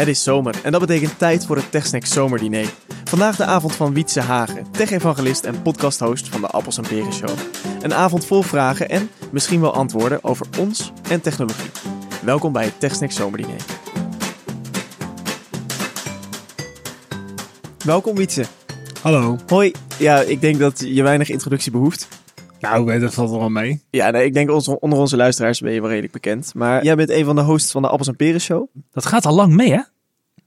Het is zomer en dat betekent tijd voor het TechSnack Zomerdiner. Vandaag de avond van Wietse Hagen, tech-evangelist en podcasthost van de Appels en Peren Show. Een avond vol vragen en misschien wel antwoorden over ons en technologie. Welkom bij het TechSnack Zomerdiner. Welkom Wietse. Hallo. Hoi. Ja, ik denk dat je weinig introductie behoeft. Nou, dat valt wel mee. Ja, nee, ik denk ons, onder onze luisteraars ben je wel redelijk bekend. Maar jij bent een van de hosts van de Appels en Peren Show. Dat gaat al lang mee, hè?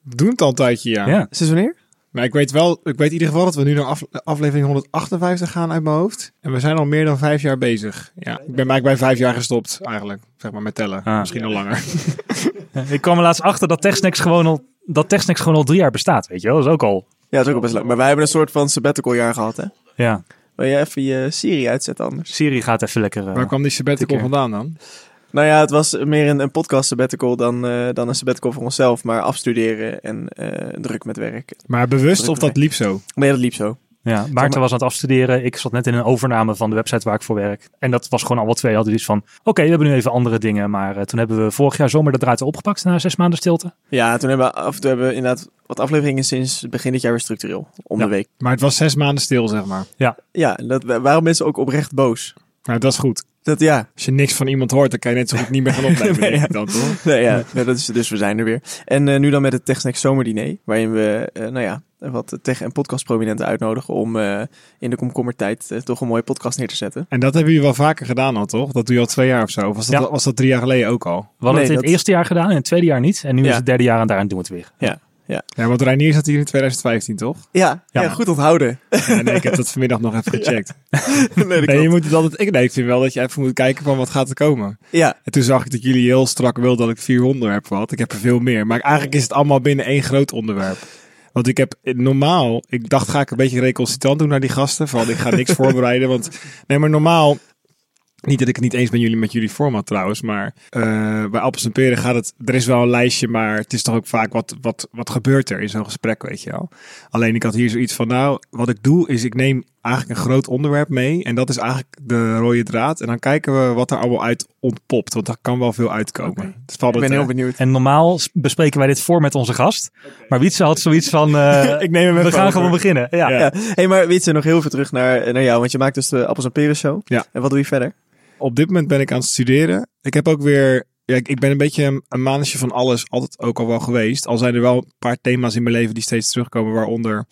We doen het al een tijdje, ja. Ja. Sinds wanneer? Maar ik weet wel, ik weet in ieder geval dat we nu naar af- aflevering 158 gaan uit mijn hoofd. En we zijn al meer dan vijf jaar bezig. Ja, ik ben eigenlijk bij vijf jaar gestopt, eigenlijk. Zeg maar met tellen. Ah. Misschien al langer. Ik kwam er laatst achter dat TechSnacks gewoon al, dat TechSnacks gewoon al drie jaar bestaat, weet je wel? Dat is ook al... Ja, dat is ook al best leuk. Maar wij hebben een soort van sabbatical jaar gehad, hè? Ja. Wil je even je Siri uitzetten anders? Siri gaat even lekker... eh, Waar kwam die sabbatical vandaan dan? Nou ja, het was meer een, een podcast sabbatical dan, eh, dan een sabbatical voor onszelf. Maar afstuderen en eh, druk met werk. Maar bewust of dat liep zo? Nee, dat liep zo. Ja, Maarten was aan het afstuderen. Ik zat net in een overname van de website waar ik voor werk. En dat was gewoon alle twee hadden iets van... Oké, we hebben nu even andere dingen. Maar eh, toen hebben we vorig jaar zomer de draad opgepakt na zes maanden stilte. Ja, toen hebben we af en toe hebben we inderdaad wat afleveringen sinds begin dit jaar weer structureel. Om Ja. de week. Maar het was zes maanden stil, zeg maar. Ja, dat waren mensen ook oprecht boos. Maar dat is goed. Dat ja. Als je niks van iemand hoort, dan kan je net zo goed niet meer gaan opnemen, Nee, denk ja. ik dan, toch? Nee, ja, nee, dat is, dus we zijn er weer. En eh, nu dan met het TechSnack Zomerdiner, waarin we, eh, nou ja, wat tech- en podcastprominenten uitnodigen om eh, in de komkommertijd eh, toch een mooie podcast neer te zetten. En dat hebben jullie wel vaker gedaan al, toch? Dat doe je al twee jaar of zo. Of was dat, Ja. was dat drie jaar geleden ook al? We hadden Nee, het in het eerste jaar gedaan en het tweede jaar niet. En nu Ja. is het derde jaar en daarin doen we het weer. Ja, want Reinier zat hier in 2015, toch? Ja, ja. Ja. goed onthouden. Ja, nee, ik heb dat vanmiddag nog even gecheckt. nee, je moet het altijd. Ik, nee, ik vind wel dat je even moet kijken van wat gaat er komen. ja, En toen zag ik dat jullie heel strak wilden dat ik vier onderwerpen had. Ik heb er veel meer. Maar eigenlijk is het allemaal binnen één groot onderwerp. Want ik heb normaal, ik dacht ga ik een beetje recalcitrant doen naar die gasten. Van ik ga niks voorbereiden. Want nee, maar normaal, niet dat ik het niet eens ben jullie met jullie format trouwens. Maar eh, bij Appels en Peren gaat het, er is wel een lijstje. Maar het is toch ook vaak wat, wat, wat gebeurt er in zo'n gesprek, weet je wel. Alleen ik had hier zoiets van, nou, wat ik doe is ik neem eigenlijk een groot onderwerp mee. En dat is eigenlijk de rode draad. En dan kijken we wat er allemaal uit ontpopt. Want daar kan wel veel uitkomen. Dus ik ben het, heel eh, benieuwd. En normaal bespreken wij dit voor met onze gast. Maar Wietse had zoiets van... eh, Ik neem hem we gaan over. gewoon beginnen. Ja. Ja. Ja. Hey, maar Wietse, nog heel even terug naar, naar jou, want je maakt dus de Appels en Peren Show. Ja. En wat doe je verder? Op dit moment ben ik aan het studeren. Ik heb ook weer... Ja, ik ik ben een beetje een, een manetje van alles altijd ook al wel geweest. Al zijn er wel een paar thema's in mijn leven die steeds terugkomen. Waaronder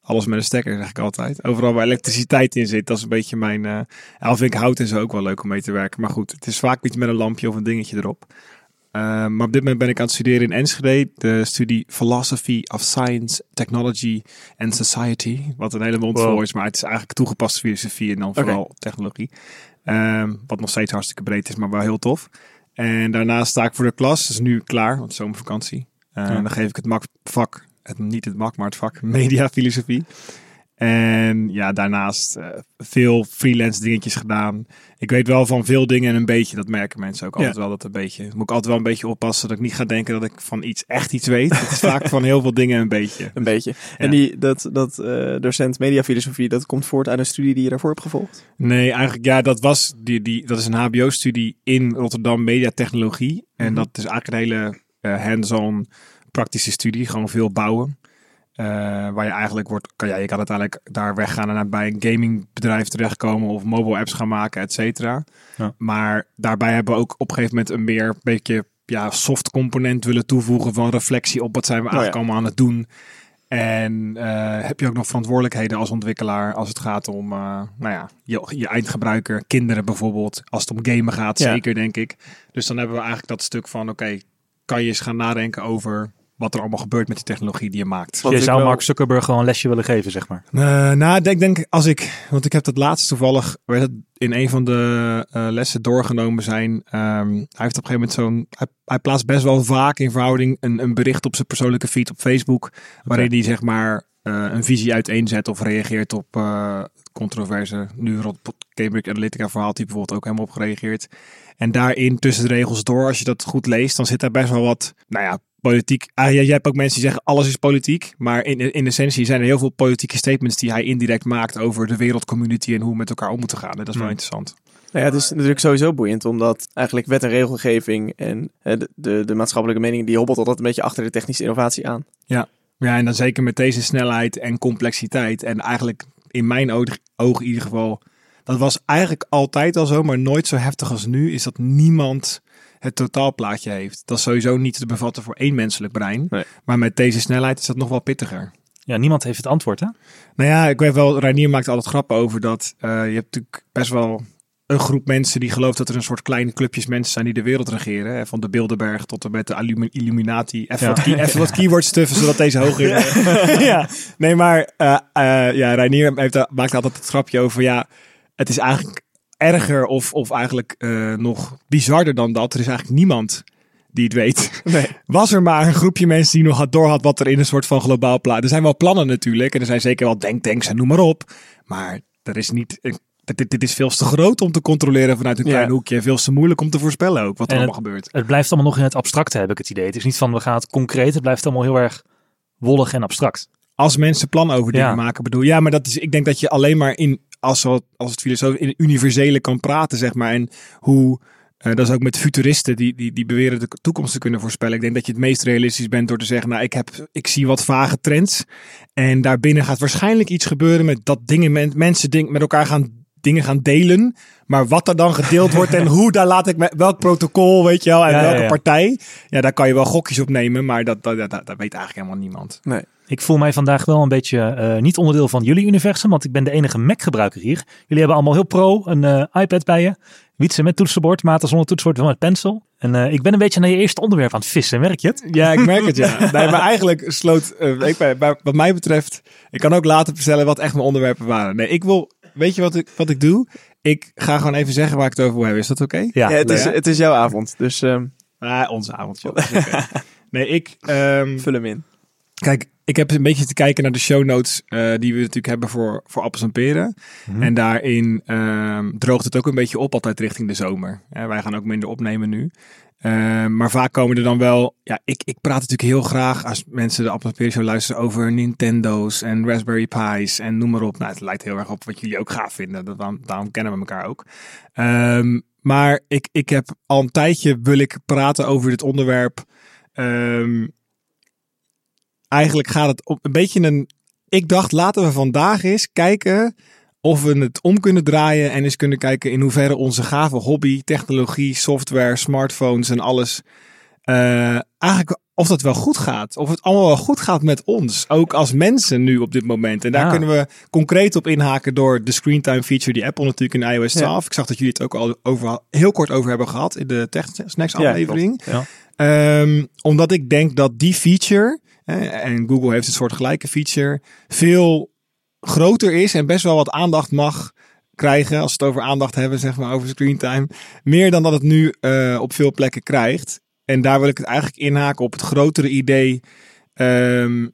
alles met een stekker, zeg ik altijd. Overal waar elektriciteit in zit, dat is een beetje mijn... eh al vind ik hout en zo ook wel leuk om mee te werken. Maar goed, het is vaak iets met een lampje of een dingetje erop. Eh, maar op dit moment ben ik aan het studeren in Enschede. De studie Philosophy of Science, Technology and Society. Wat een hele mond vol Wow. is, maar het is eigenlijk toegepaste filosofie en dan vooral technologie. Ehm, wat nog steeds hartstikke breed is, maar wel heel tof. En daarnaast sta ik voor de klas. Dat is nu klaar, want zomervakantie. Ja. Dan geef ik het vak, het, niet het mak, maar het vak mediafilosofie. En ja, daarnaast eh, veel freelance dingetjes gedaan. Ik weet wel van veel dingen een beetje. Dat merken mensen ook altijd wel. Dat een beetje. Moet ik altijd wel een beetje oppassen dat ik niet ga denken dat ik van iets echt iets weet. Het is vaak van heel veel dingen een beetje. Een beetje. En die, dat, dat eh, docent mediafilosofie, dat komt voort uit een studie die je daarvoor hebt gevolgd? Nee, eigenlijk ja, dat was die, die dat is een HBO-studie in Rotterdam mediatechnologie. En Mhm. dat is eigenlijk een hele eh, hands-on praktische studie, gewoon veel bouwen. Eh, waar je eigenlijk wordt, kan, ja, je kan uiteindelijk daar weggaan en naar bij een gamingbedrijf terechtkomen of mobile apps gaan maken, et cetera. Ja. Maar daarbij hebben we ook op een gegeven moment een meer beetje ja, soft component willen toevoegen van reflectie op wat zijn we Oh ja. eigenlijk allemaal aan het doen. En eh, heb je ook nog verantwoordelijkheden als ontwikkelaar als het gaat om eh, nou ja, je, je eindgebruiker, kinderen bijvoorbeeld. Als het om gamen gaat, Ja. zeker denk ik. Dus dan hebben we eigenlijk dat stuk van, oké, kan je eens gaan nadenken over wat er allemaal gebeurt met die technologie die je maakt. Wat Je zou wel- Mark Zuckerberg gewoon een lesje willen geven, zeg maar. Eh, nou, ik denk, denk als ik, want ik heb dat laatst toevallig werd het in een van de eh, lessen doorgenomen zijn. Ehm, hij heeft op een gegeven moment zo'n, hij, hij plaatst best wel vaak in verhouding een, een bericht op zijn persoonlijke feed op Facebook, waarin hij zeg maar eh, een visie uiteenzet of reageert op eh, controverse. Nu rond het Cambridge Analytica verhaal, die bijvoorbeeld ook helemaal op gereageerd. En daarin tussen de regels door, als je dat goed leest, dan zit daar best wel wat, nou ja, politiek. Ah, ja, jij hebt ook mensen die zeggen alles is politiek. Maar in, in essentie zijn er heel veel politieke statements die hij indirect maakt over de wereldcommunity en hoe we met elkaar om moeten gaan. En dat is wel Hmm. interessant. Nou ja, het is natuurlijk sowieso boeiend, omdat eigenlijk wet en regelgeving en de, de, de maatschappelijke mening, die hobbelt altijd een beetje achter de technische innovatie aan. Ja, en dan zeker met deze snelheid en complexiteit. En eigenlijk in mijn oog, oog in ieder geval, dat was eigenlijk altijd al zo, maar nooit zo heftig als nu, is dat niemand het totaalplaatje heeft. Dat is sowieso niet te bevatten voor één menselijk brein. Nee. Maar met deze snelheid is dat nog wel pittiger. Ja, niemand heeft het antwoord, hè? Nou ja, ik weet wel, Reinier maakt altijd grappen over dat eh, je hebt natuurlijk best wel een groep mensen die gelooft dat er een soort kleine clubjes mensen zijn die de wereld regeren. Hè? Van de Bilderberg tot en met de Illumi- Illuminati. Even, Ja. wat, key- even wat keywords stuffen zodat deze hoog is. ja. Nee, maar eh eh, ja, Reinier heeft, maakt altijd het grapje over. Ja, het is eigenlijk erger of, of eigenlijk eh, nog bizarder dan dat. Er is eigenlijk niemand die het weet. Nee. Was er maar een groepje mensen die nog had doorhad wat er in een soort van globaal plaat. Er zijn wel plannen natuurlijk. En er zijn zeker wel denktanks en noem maar op. Maar er is niet. een- Dit, dit is veel te groot om te controleren vanuit een Ja. klein hoekje. Veel te moeilijk om te voorspellen ook wat er En allemaal gebeurt. Het blijft allemaal nog in het abstracte, heb ik het idee. Het is niet van we gaan het concreet. Het blijft allemaal heel erg wollig en abstract. Als mensen plannen over dingen Ja. maken, bedoel ja, maar dat is, ik denk dat je alleen maar in, als, als het filosoof, in het universele kan praten, zeg maar. En hoe, eh, dat is ook met futuristen die, die, die beweren de toekomst te kunnen voorspellen. Ik denk dat je het meest realistisch bent door te zeggen, nou, ik, heb, ik zie wat vage trends. En daarbinnen gaat waarschijnlijk iets gebeuren met dat dingen, men, mensen ding, met elkaar gaan dingen gaan delen. Maar wat er dan gedeeld wordt en hoe, daar laat ik me, welk protocol, weet je wel, en Ja, ja, welke ja. partij. Ja, daar kan je wel gokjes op nemen, maar dat, dat, dat, dat weet eigenlijk helemaal niemand. Nee. Ik voel mij vandaag wel een beetje eh, niet onderdeel van jullie universum, want ik ben de enige Mac-gebruiker hier. Jullie hebben allemaal heel pro een eh, iPad bij je. Wietse met toetsenbord, Maarten zonder toetsenbord, wel met pencil. En eh, ik ben een beetje naar je eerste onderwerp aan het vissen, merk je het? Ja, ik merk het, ja. Nee, maar eigenlijk sloot, eh, ik, bij- bij- wat mij betreft, ik kan ook later vertellen wat echt mijn onderwerpen waren. Nee, ik wil, weet je wat ik, wat ik doe? Ik ga gewoon even zeggen waar ik het over wil hebben. Is dat oké? Ja, het, is, het is jouw avond, dus ehm, Ah, onze avondje. Oké. Nee, ik, ehm, vul hem in. Kijk, ik heb een beetje te kijken naar de show notes eh, die we natuurlijk hebben voor, voor appels en peren. Mhm. En daarin ehm, droogt het ook een beetje op altijd richting de zomer. Ja, wij gaan ook minder opnemen nu. Ehm, maar vaak komen er dan wel... Ja, ik, ik praat natuurlijk heel graag als mensen de Appels en Peren Show luisteren over Nintendo's en Raspberry Pi's en noem maar op. Nou, het lijkt heel erg op wat jullie ook gaaf vinden. Dat, daarom, daarom kennen we elkaar ook. Ehm, maar ik, ik heb al een tijdje wil ik praten over dit onderwerp. Eigenlijk gaat het op een beetje een... Ik dacht, laten we vandaag eens kijken of we het om kunnen draaien en eens kunnen kijken in hoeverre onze gave hobby, technologie, software, smartphones en alles, eh, eigenlijk of dat wel goed gaat. Of het allemaal wel goed gaat met ons, ook als mensen nu op dit moment. En daar Ja. kunnen we concreet op inhaken door de screentime feature die Apple natuurlijk in iOS 12. Ik zag dat jullie het ook al over, heel kort over hebben gehad in de Tech Snacks aflevering. Ja. Ehm, omdat ik denk dat die feature, en Google heeft een soort gelijke feature, veel groter is en best wel wat aandacht mag krijgen, als we het over aandacht hebben, zeg maar, over screentime. Meer dan dat het nu eh, op veel plekken krijgt. En daar wil ik het eigenlijk inhaken op het grotere idee. Ehm,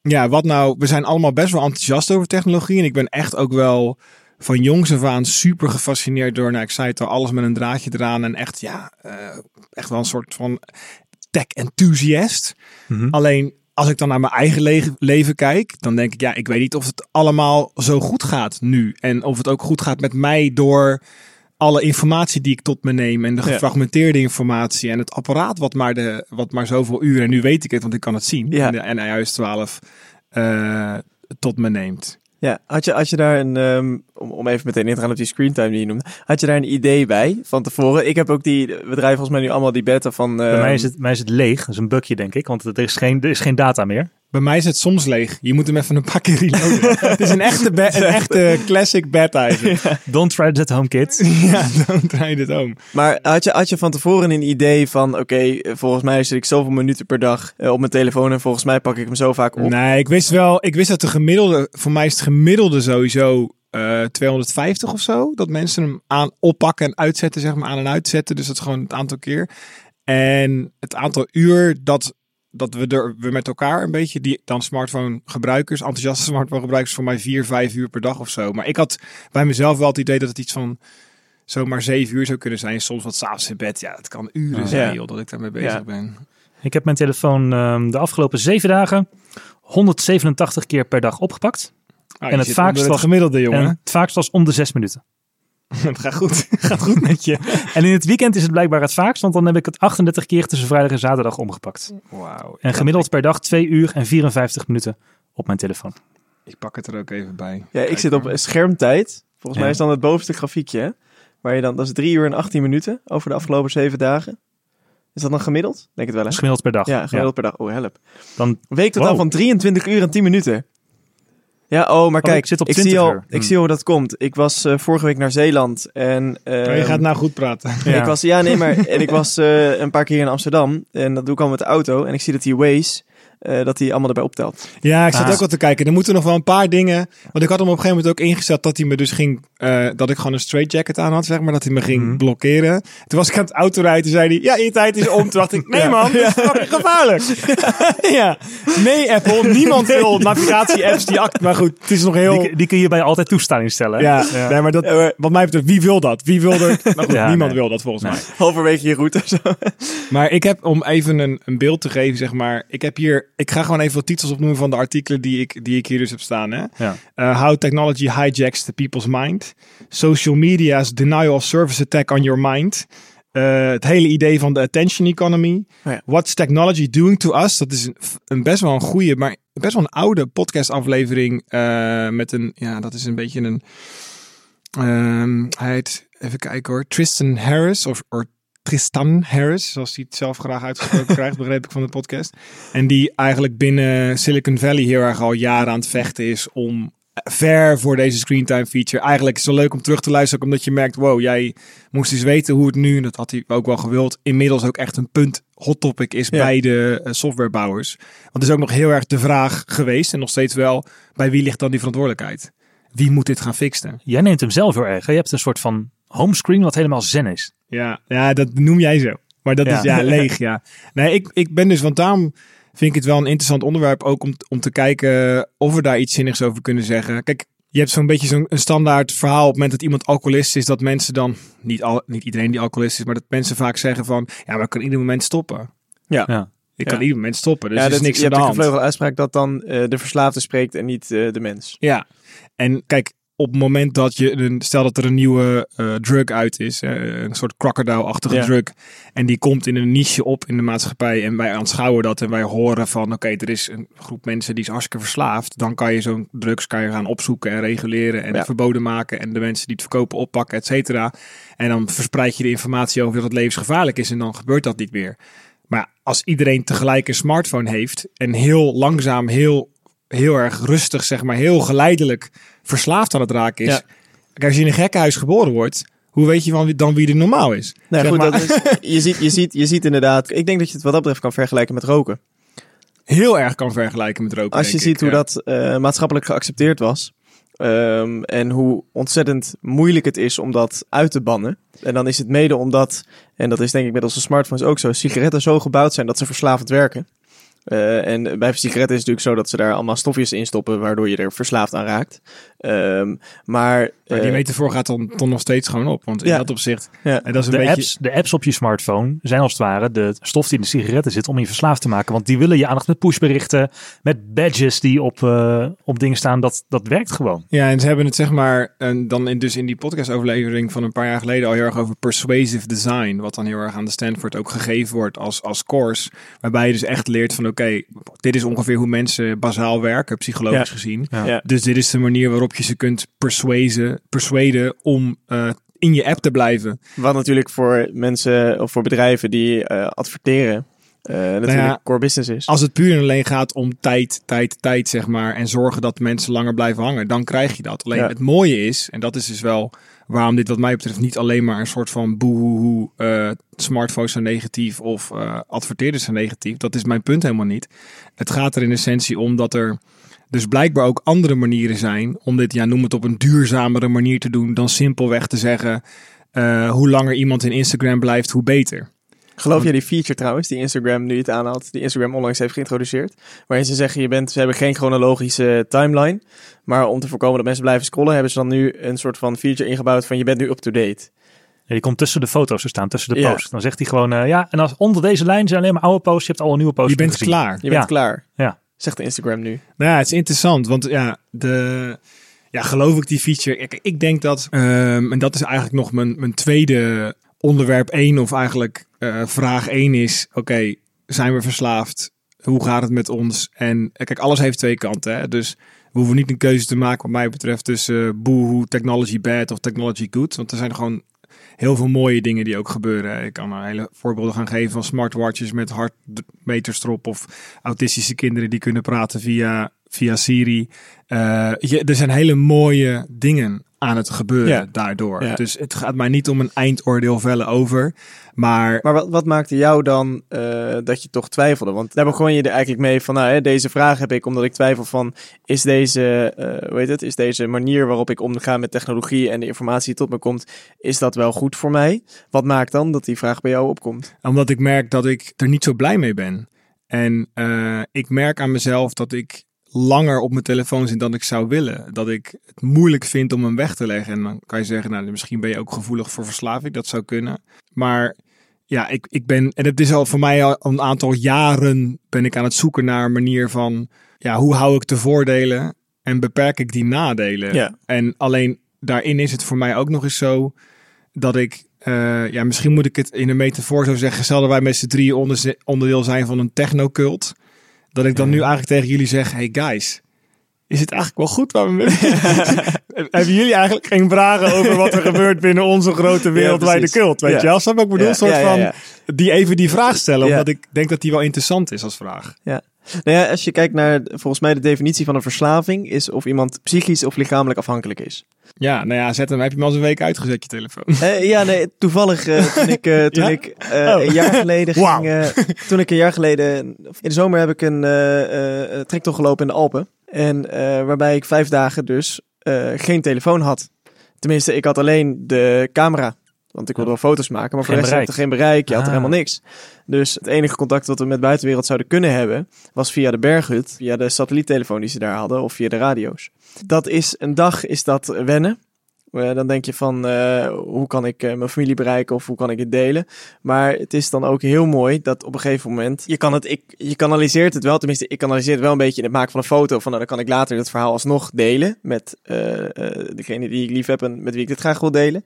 ja, wat nou, we zijn allemaal best wel enthousiast over technologie. En ik ben echt ook wel van jongs af aan super gefascineerd door, nou, ik zei het al, alles met een draadje eraan. En echt, ja, eh, echt wel een soort van tech enthusiast. Mhm. Alleen als ik dan naar mijn eigen le- leven kijk, dan denk ik, ja, ik weet niet of het allemaal zo goed gaat nu. En of het ook goed gaat met mij door alle informatie die ik tot me neem en de Ja. gefragmenteerde informatie en het apparaat wat maar, de, wat maar zoveel uren, en nu weet ik het, want ik kan het zien, Ja. en de NIOS 12 eh, tot me neemt. Ja, had je, had je daar een, ehm, om, om even meteen in te gaan op die screentime die je noemde, had je daar een idee bij van tevoren? Ik heb ook die, we draaien volgens mij nu allemaal die beta van... Bij ehm, mij is, het, bij mij is het leeg, dat is een bugje denk ik, want er is geen, er is geen data meer. Bij mij is het soms leeg. Je moet hem even een paar keer reloaden. het is een echte, be- een echte classic is het. Don't try this at home kids. ja, don't try it home. Maar had je, had je van tevoren een idee van, oké, eh, volgens mij zit ik zoveel minuten per dag eh, op mijn telefoon en volgens mij pak ik hem zo vaak op. Nee, ik wist wel, ik wist dat de gemiddelde, voor mij is het gemiddelde sowieso eh 250 of zo. Dat mensen hem aan oppakken en uitzetten, zeg maar, aan en uitzetten. Dus dat is gewoon het aantal keer. En het aantal uur dat, dat we er we met elkaar een beetje, die dan smartphone gebruikers, enthousiaste smartphone gebruikers, voor mij vier, vijf uur per dag of zo. Maar ik had bij mezelf wel het idee dat het iets van zomaar zeven uur zou kunnen zijn. Soms wat s'avonds in bed. Ja, het kan uren Ja. zijn, Ja. joh, dat ik daarmee bezig Ja. ben. Ik heb mijn telefoon ehm, de afgelopen zeven dagen 187 keer per dag opgepakt. Ah, En het vaakst was- gemiddelde, jongen. En het vaakst was om de zes minuten. het gaat goed. Het gaat goed met je. En in het weekend is het blijkbaar het vaakst, want dan heb ik het 38 keer tussen vrijdag en zaterdag omgepakt. Wauw. En gemiddeld per dag 2 uur en 54 minuten op mijn telefoon. Ik pak het er ook even bij. Ja, ik zit op maar. schermtijd. Volgens Ja. mij is dan het bovenste grafiekje. hè? Waar je dan, dat is 3 uur en 18 minuten over de afgelopen 7 dagen. Is dat dan gemiddeld? Denk het wel, hè? Gemiddeld per dag. Ja, gemiddeld per dag. Oh, help. Dan, Week totaal Wow. van 23 uur en 10 minuten. Ja, oh, maar Oh, kijk, ik zit op zie 20 al, uur. ik zie al hoe dat komt. Ik was eh, vorige week naar Zeeland en... Oh, je ehm, gaat nou goed praten. Ja. Ik was, ja, nee, maar en ik was eh, een paar keer in Amsterdam en dat doe ik al met de auto en ik zie dat die Waze, eh, dat die allemaal erbij optelt. Ja, ik zat Ah. ook al te kijken. Er moeten nog wel een paar dingen. Want ik had hem op een gegeven moment ook ingezet dat hij me dus ging. eh, dat ik gewoon een straight jacket aan had, zeg maar. Dat hij me ging Mhm. blokkeren. Toen was ik aan het autorijden. Toen zei hij: Ja, je tijd is om. Toen dacht ik: Nee, Ja. man, dit is fucking gevaarlijk. ja. Nee, Apple. Niemand wil navigatie-apps die act. Maar goed, het is nog heel. die, die kun je bij altijd toestaan instellen. ja, Nee, maar dat, wat mij betreft, wie wil dat? Wie wil er? Maar goed, Ja, niemand nee. wil dat volgens mij. halverwege je route. Zo. Maar ik heb, om even een, een beeld te geven, zeg maar. Ik heb hier, ik ga gewoon even wat titels opnoemen van de artikelen die ik, die ik hier dus heb staan. Hè? Ja. Uh, how technology hijacks the people's mind. Social media's denial of service attack on your mind. Uh, het hele idee van de attention economy. Oh ja. What's technology doing to us? Dat is een, een best wel een goede, maar best wel een oude podcast aflevering. uh, met een, ja, dat is een beetje een... Um, hij heet, even kijken hoor, Tristan Harris of, of Tristan Harris, zoals hij het zelf graag uitgesproken krijgt, begreep ik van de podcast. En die eigenlijk binnen Silicon Valley heel erg al jaren aan het vechten is om ver voor deze screentime feature. Eigenlijk is het zo leuk om terug te luisteren, ook omdat je merkt, wow, jij moest eens weten hoe het nu, en dat had hij ook wel gewild, inmiddels ook echt een punt hot topic is Ja. bij de uh, softwarebouwers. Want het is ook nog heel erg de vraag geweest, en nog steeds wel, bij wie ligt dan die verantwoordelijkheid? Wie moet dit gaan fixen? Jij neemt hem zelf heel erg. hè? Je hebt een soort van homescreen wat helemaal zen is. Ja, ja, dat noem jij zo. Maar dat Ja. is ja leeg, ja. Nee, ik, ik ben dus, want daarom vind ik het wel een interessant onderwerp ook om, om te kijken of we daar iets zinnigs over kunnen zeggen. Kijk, je hebt zo'n beetje zo'n een standaard verhaal op het moment dat iemand alcoholist is, dat mensen dan, niet, al, niet iedereen die alcoholist is, maar dat mensen vaak zeggen van, ja, maar ik kan ieder moment stoppen. Ja. Ja. Ik kan Ja. ieder moment stoppen, dus ja, er is niks je aan de hebt een gevleugelde uitspraak dat dan eh, de verslaafde spreekt en niet eh, de mens. Ja, en kijk, op het moment dat je, een, stel dat er een nieuwe eh, drug uit is, een soort crocodile-achtige Ja. drug, en die komt in een niche op in de maatschappij en wij aanschouwen dat en wij horen van, oké, er is een groep mensen die is hartstikke verslaafd, dan kan je zo'n drugs kan je gaan opzoeken en reguleren en Ja. verboden maken en de mensen die het verkopen oppakken, et cetera. En dan verspreid je de informatie over dat het levensgevaarlijk is en dan gebeurt dat niet meer. Maar als iedereen tegelijk een smartphone heeft en heel langzaam, heel, heel erg rustig, zeg maar, heel geleidelijk verslaafd aan het raken is. Ja. Als je in een gekkenhuis geboren wordt, hoe weet je dan wie er normaal is? Zeg goed, maar, dat is, je, ziet, je, ziet, je ziet inderdaad, ik denk dat je het wat dat betreft kan vergelijken met roken. heel erg kan vergelijken met roken. Als je ziet ik, hoe ja. dat eh, maatschappelijk geaccepteerd was. ehm, en hoe ontzettend moeilijk het is om dat uit te bannen. En dan is het mede omdat, en dat is denk ik met onze smartphones ook zo, sigaretten zo gebouwd zijn dat ze verslavend werken. Eh, en bij sigaretten is het natuurlijk zo dat ze daar allemaal stofjes in stoppen, waardoor je er verslaafd aan raakt. Ehm, maar Maar die eh, metafoor gaat dan, dan nog steeds gewoon op. Want in Ja. dat opzicht, ja. en dat is een De, beetje... apps, de apps op je smartphone zijn als het ware de stof die in de sigaretten zit om je verslaafd te maken. Want die willen je aandacht met pushberichten, met badges die op, eh, op dingen staan. Dat, dat werkt gewoon. Ja, en ze hebben het zeg maar, en dan in, dus in die podcastoverlevering van een paar jaar geleden al heel erg over persuasive design. Wat dan heel erg aan de Stanford ook gegeven wordt als, als course. Waarbij je dus echt leert van oké, dit is ongeveer hoe mensen bazaal werken, psychologisch Ja. gezien. Ja. Ja. Dus dit is de manier waarop je ze kunt persuaden, persuaden om eh, in je app te blijven. Wat natuurlijk voor mensen of voor bedrijven die eh, adverteren, eh, natuurlijk Nou ja, core business is. Als het puur en alleen gaat om tijd, tijd, tijd, zeg maar, en zorgen dat mensen langer blijven hangen, dan krijg je dat. Alleen Ja. het mooie is, en dat is dus wel waarom dit wat mij betreft niet alleen maar een soort van boehoehoe, eh smartphones zijn negatief of eh adverteerders zijn negatief. Dat is mijn punt helemaal niet. Het gaat er in essentie om dat er dus blijkbaar ook andere manieren zijn om dit, ja, noem het op een duurzamere manier te doen dan simpelweg te zeggen, eh, hoe langer iemand in Instagram blijft, hoe beter. Geloof jij die feature trouwens, die Instagram nu het aanhaalt, die Instagram onlangs heeft geïntroduceerd, waarin ze zeggen, je bent, ze hebben geen chronologische timeline, maar om te voorkomen dat mensen blijven scrollen, hebben ze dan nu een soort van feature ingebouwd van je bent nu up-to-date. Ja, die komt tussen de foto's te staan, tussen de Ja. posts. Dan zegt hij gewoon, eh, ja, en als onder deze lijn zijn alleen maar oude posts. Je hebt al een nieuwe post Je bent gezien. klaar. Je bent Ja. klaar, Ja. zegt de Instagram nu. Nou ja, het is interessant, want ja, de, ja, geloof ik die feature? Ik, ik denk dat, ehm, en dat is eigenlijk nog mijn, mijn tweede onderwerp 1, of eigenlijk eh, vraag 1 is: oké, zijn we verslaafd? Hoe gaat het met ons? En eh, kijk, alles heeft twee kanten. Hè? Dus we hoeven niet een keuze te maken, wat mij betreft, tussen uh, boohoo, technology bad of technology good. Want er zijn gewoon heel veel mooie dingen die ook gebeuren. Ik kan een hele voorbeelden gaan geven van smartwatches met hartmeters erop of autistische kinderen die kunnen praten via, via Siri. Je, er zijn hele mooie dingen aan het gebeuren Ja. daardoor. Ja. Dus het gaat mij niet om een eindoordeel vellen over. Maar Maar wat, wat maakte jou dan eh, dat je toch twijfelde? Want daar begon je er eigenlijk mee van, nou, hè, deze vraag heb ik omdat ik twijfel van, is deze, hoe heet het, is deze manier waarop ik omga met technologie en de informatie die tot me komt, is dat wel goed voor mij? Wat maakt dan dat die vraag bij jou opkomt? Omdat ik merk dat ik er niet zo blij mee ben. En eh, ik merk aan mezelf dat ik langer op mijn telefoon zit dan ik zou willen. Dat ik het moeilijk vind om hem weg te leggen. En dan kan je zeggen, nou, misschien ben je ook gevoelig voor verslaving. Dat zou kunnen. Maar ja, ik, ik ben, en het is al voor mij al een aantal jaren ben ik aan het zoeken naar een manier van, ja, hoe hou ik de voordelen en beperk ik die nadelen? Ja. En alleen daarin is het voor mij ook nog eens zo dat ik, eh, ja, misschien moet ik het in een metafoor zo zeggen, stel dat wij met z'n onder, onderdeel zijn van een technocult, dat ik dan nu eigenlijk tegen jullie zeg, hey guys, is het eigenlijk wel goed waar we mee Hebben jullie eigenlijk geen vragen over wat er gebeurt binnen onze grote wereldwijde cult? Weet Ja. je je wat ik bedoel? Ja, Een soort ja, ja, van, ja. die even die vraag stellen, Ja. omdat ik denk dat die wel interessant is als vraag. Nou ja, als je kijkt naar, volgens mij de definitie van een verslaving, is of iemand psychisch of lichamelijk afhankelijk is. Ja, nou ja, zet hem, heb je hem al eens een week uitgezet, je telefoon. Eh, ja, nee, toevallig eh, toen ik, eh, toen Ja? ik Oh. een jaar geleden ging, eh, toen ik een jaar geleden, in de zomer heb ik een trektocht gelopen in de Alpen. En eh, waarbij ik vijf dagen dus eh, geen telefoon had. Tenminste, ik had alleen de camera. Want ik wilde wel foto's maken, maar voor de rest had er geen bereik. Je had er Ah. helemaal niks. Dus het enige contact wat we met de buitenwereld zouden kunnen hebben, was via de berghut, via de satelliettelefoon die ze daar hadden, of via de radio's. Dat is een dag is dat wennen. Eh, dan denk je van, eh, hoe kan ik eh, mijn familie bereiken of hoe kan ik het delen? Maar het is dan ook heel mooi dat op een gegeven moment, je, kan het, ik, je kanaliseert het wel, tenminste ik kanaliseer het wel een beetje in het maken van een foto. Van nou, dan kan ik later het verhaal alsnog delen met degene die ik lief heb en met wie ik dit graag wil delen.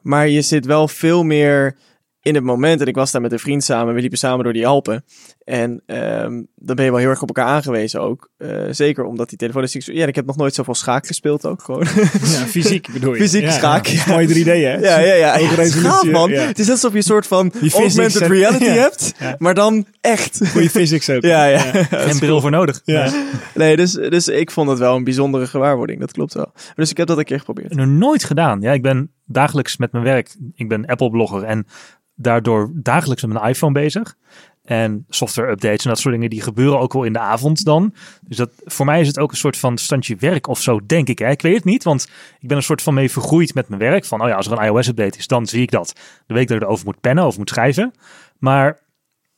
Maar je zit wel veel meer in het moment. En ik was daar met een vriend samen. We liepen samen door die Alpen. En ehm, dan ben je wel heel erg op elkaar aangewezen ook. Eh, zeker omdat die telefoon is... Ja, ik heb nog nooit zoveel schaak gespeeld ook gewoon. Ja, fysiek bedoel je. Fysiek ja, schaak, Ja. Mooi 3D, hè? ja, ja, ja. Ja het is resolutie, gaaf, man. ja. Het is net alsof je een soort van augmented en- reality ja. hebt. Ja. Maar dan echt. Goede physics ook. Ja, ja. Geen bril voor nodig. Ja. Nee, dus, dus ik vond het wel een bijzondere gewaarwording. Dat klopt wel. Dus ik heb dat een keer geprobeerd. Nog nooit gedaan. Ja, ik ben dagelijks met mijn werk. Ik ben Apple-blogger en daardoor dagelijks met mijn iPhone bezig. En software-updates en dat soort dingen, die gebeuren ook wel in de avond dan. Dus dat, voor mij is het ook een soort van standje werk of zo, denk ik. Hè? Ik weet het niet, want ik ben een soort van mee vergroeid met mijn werk. Van, oh ja, als er een iOS-update is, dan zie ik dat. De week dat ik erover moet pennen of moet schrijven. Maar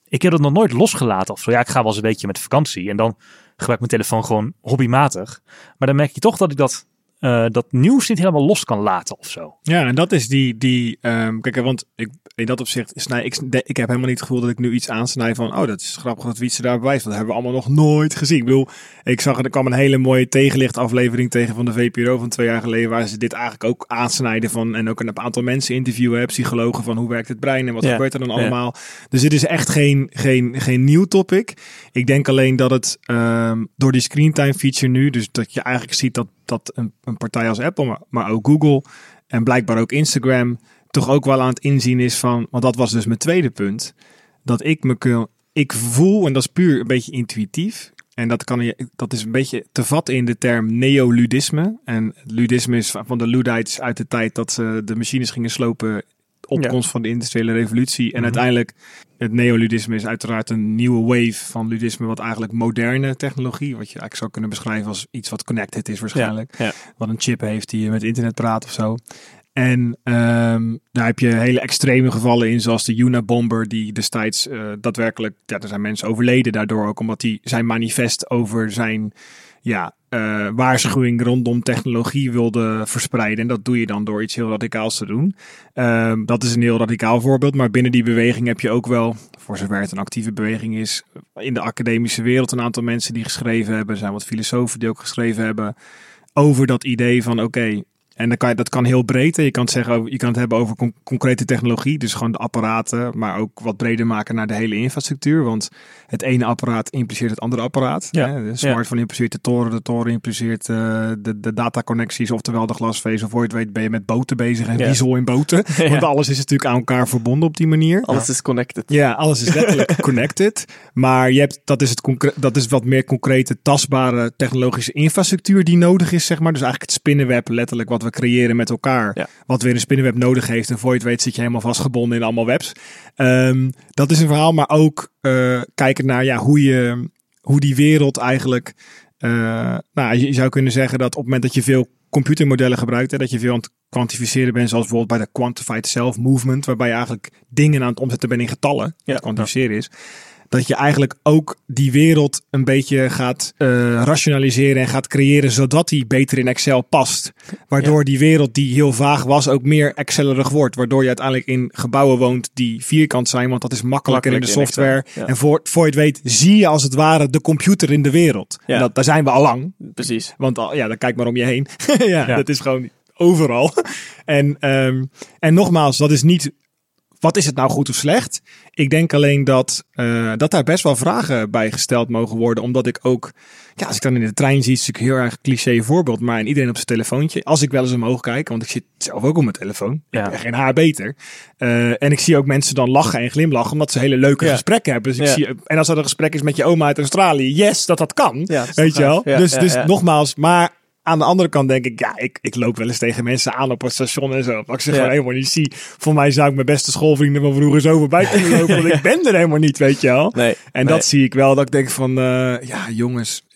ik heb dat nog nooit losgelaten of zo. Ja, ik ga wel eens een beetje met vakantie en dan gebruik ik mijn telefoon gewoon hobbymatig. Maar dan merk je toch dat ik dat, eh, dat nieuws niet helemaal los kan laten of zo. Ja, en dat is die, die ehm, kijk, want ik, in dat opzicht, snij, ik, ik heb helemaal niet het gevoel dat ik nu iets aansnij van, oh, dat is grappig dat Wietse daar bewijst, want dat hebben we allemaal nog nooit gezien. Ik bedoel, ik zag, er kwam een hele mooie tegenlicht aflevering tegen van de VPRO van twee jaar geleden, waar ze dit eigenlijk ook aansnijden van, en ook een aantal mensen interviewen, hè, psychologen, van hoe werkt het brein en wat Ja, gebeurt er dan ja. allemaal. Dus dit is echt geen, geen, geen nieuw topic. Ik denk alleen dat het ehm, door die screentime feature nu, dus dat je eigenlijk ziet dat, dat een, een partij als Apple, maar, ook Google en blijkbaar ook Instagram, toch ook wel aan het inzien is van, want dat was dus mijn tweede punt, dat ik me kun, ik voel, en dat is puur een beetje intuïtief, en dat, kan je, dat is een beetje te vatten in de term neoludisme. En ludisme is van de Ludites uit de tijd dat ze de machines gingen slopen. Opkomst van de industriële revolutie. En Mhm. uiteindelijk, het neoludisme is uiteraard een nieuwe wave van ludisme. Wat eigenlijk moderne technologie, wat je eigenlijk zou kunnen beschrijven als iets wat connected is waarschijnlijk. Ja. Wat een chip heeft die je met internet praat of zo. En ehm, daar heb je hele extreme gevallen in, zoals de Unabomber, die destijds eh, daadwerkelijk, ja, er zijn mensen overleden daardoor ook, omdat hij zijn manifest over zijn ja, eh, waarschuwing rondom technologie wilde verspreiden. En dat doe je dan door iets heel radicaals te doen. Ehm, dat is een heel radicaal voorbeeld, maar binnen die beweging heb je ook wel, voor zover het een actieve beweging is, in de academische wereld een aantal mensen die geschreven hebben. Er zijn wat filosofen die ook geschreven hebben over dat idee van oké, en dan kan je, dat kan heel breed. Je kan het, zeggen, over- je kan het hebben over con- concrete technologie. Dus gewoon de apparaten. Maar ook wat breder maken naar de hele infrastructuur. Want het ene apparaat impliceert het andere apparaat. Ja. Hè. De smartphone impliceert de toren. De toren impliceert eh, de, de dataconnecties. Oftewel de glasvezel. Voor je het weet ben je met boten bezig. En Ja. diesel in boten. Ja. Want alles is natuurlijk aan elkaar verbonden op die manier. Alles is connected. Ja, alles is letterlijk connected. Maar je hebt, dat, is het concre- dat is wat meer concrete, tastbare technologische infrastructuur die nodig is, zeg maar. Dus eigenlijk het spinnenweb, letterlijk wat we creëren met elkaar. Ja. Wat weer een spinnenweb nodig heeft. En voor je het weet zit je helemaal vastgebonden in allemaal webs. Ehm, dat is een verhaal, maar ook eh, kijken naar ja, hoe, je, hoe die wereld eigenlijk... eh, nou, je zou kunnen zeggen dat op het moment dat je veel computermodellen gebruikt, hè, dat je veel aan het kwantificeren bent, zoals bijvoorbeeld bij de Quantified Self Movement, waarbij je eigenlijk dingen aan het omzetten bent in getallen, Ja. dat kwantificeren is, dat je eigenlijk ook die wereld een beetje gaat eh, rationaliseren en gaat creëren, zodat die beter in Excel past. Waardoor die wereld die heel vaag was ook meer Excelerig wordt, waardoor je uiteindelijk in gebouwen woont die vierkant zijn, want dat is makkelijker in de in software. Ja. En voor, voor je het weet zie je als het ware de computer in de wereld. Ja. En dat, daar zijn we al lang. Precies. Want al, ja, dan kijk maar om je heen. ja, Ja. dat is gewoon overal. en, ehm, en nogmaals, dat is niet. Wat is het nou goed of slecht? Ik denk alleen dat, eh, dat daar best wel vragen bij gesteld mogen worden. Omdat ik ook, ja, als ik dan in de trein zie, is het natuurlijk heel erg cliché voorbeeld. Maar en iedereen op zijn telefoontje. Als ik wel eens omhoog kijk, want ik zit zelf ook op mijn telefoon. Ja. Geen haar beter. Eh, en ik zie ook mensen dan lachen en glimlachen, omdat ze hele leuke Ja. gesprekken hebben. Dus ik Ja. zie, en als dat een gesprek is met je oma uit Australië, yes, dat dat kan. Ja, dat is weet je wel? dus dus nogmaals, maar aan de andere kant denk ik, ja, ik, ik loop wel eens tegen mensen aan op het station en zo. Wat ik ze Ja. gewoon helemaal niet zie. Voor mij zou ik mijn beste schoolvrienden van vroeger zo voorbij kunnen lopen, want ik ben er helemaal niet, weet je wel. Nee. En nee. dat zie ik wel, dat ik denk van, eh, ja jongens,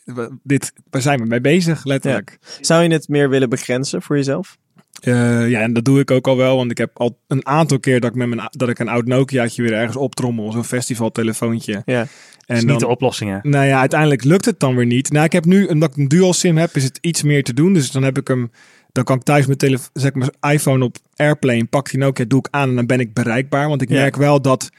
dit, waar zijn we mee bezig, letterlijk. Zou je het meer willen begrenzen voor jezelf? Eh, ja, en dat doe ik ook al wel, want ik heb al een aantal keer dat ik, met mijn, dat ik een oud Nokiaatje weer ergens optrommel, zo'n festivaltelefoontje. Ja. En is dan, niet de oplossing, hè? nou ja, uiteindelijk lukt het dan weer niet. Nou, ik heb nu, omdat ik een dual sim heb, is het iets meer te doen. Dus dan heb ik hem, dan kan ik thuis mijn, telef- zeg mijn iPhone op Airplane, pak die Nokia, doe ik aan en dan ben ik bereikbaar. Want ik Ja. merk wel dat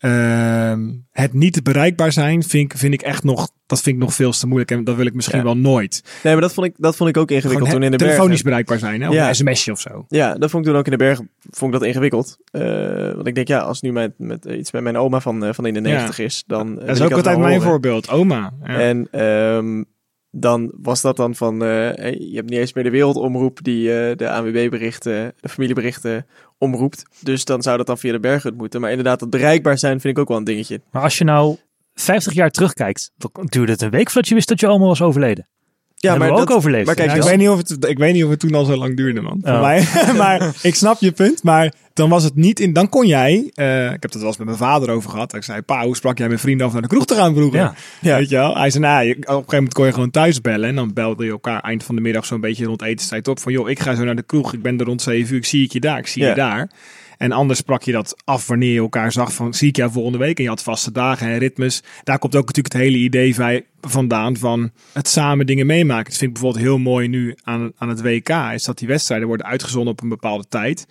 ehm, het niet bereikbaar zijn, vind ik, vind ik echt nog, dat vind ik nog veel te moeilijk. En dat wil ik misschien Ja. wel nooit. Nee, maar dat vond ik, dat vond ik ook ingewikkeld Gewoon toen in de bergen. telefonisch bereikbaar zijn, hè? Of Ja. een sms'je of zo. Ja, dat vond ik toen ook in de bergen vond ik dat ingewikkeld. Eh, want ik denk, ja, als nu met, met iets met mijn oma van, eh, van in de 90 is, dan. eh, Dat is ook altijd mijn horen. voorbeeld. Oma. Ja. En ehm, dan was dat dan van, je hebt niet eens meer de wereldomroep die eh, de ANWB-berichten, de familieberichten omroept. Dus dan zou dat dan via de bergen moeten. Maar inderdaad, dat bereikbaar zijn vind ik ook wel een dingetje. Maar als je nou 50 jaar terugkijkt, duurde het een week voordat je wist dat je oma was overleden. Ja, we ook overleefd. Maar kijk, Ja, dus- ik, weet niet of het, ik weet niet of het toen al zo lang duurde, man. Voor Oh. mij. maar ik snap je punt. Maar dan was het niet in. Dan kon jij. eh, ik heb het wel eens met mijn vader over gehad. Ik zei: Pa, hoe sprak jij met vrienden af naar de kroeg te gaan vroeger? Ja. Ja. Weet je wel? Hij zei: Nou, je- op een gegeven moment kon je gewoon thuis bellen. En dan belde je elkaar eind van de middag zo'n beetje rond etenstijd op. Van joh, ik ga zo naar de kroeg. Ik ben er rond 7 uur. Ik zie ik je daar. Ik zie je daar. En anders sprak je dat af wanneer je elkaar zag van zie ik jou volgende week. En je had vaste dagen en ritmes. Daar komt ook natuurlijk het hele idee van, vandaan van het samen dingen meemaken. Dat vind ik bijvoorbeeld heel mooi nu aan, aan het WK. Is dat die wedstrijden worden uitgezonden op een bepaalde tijd.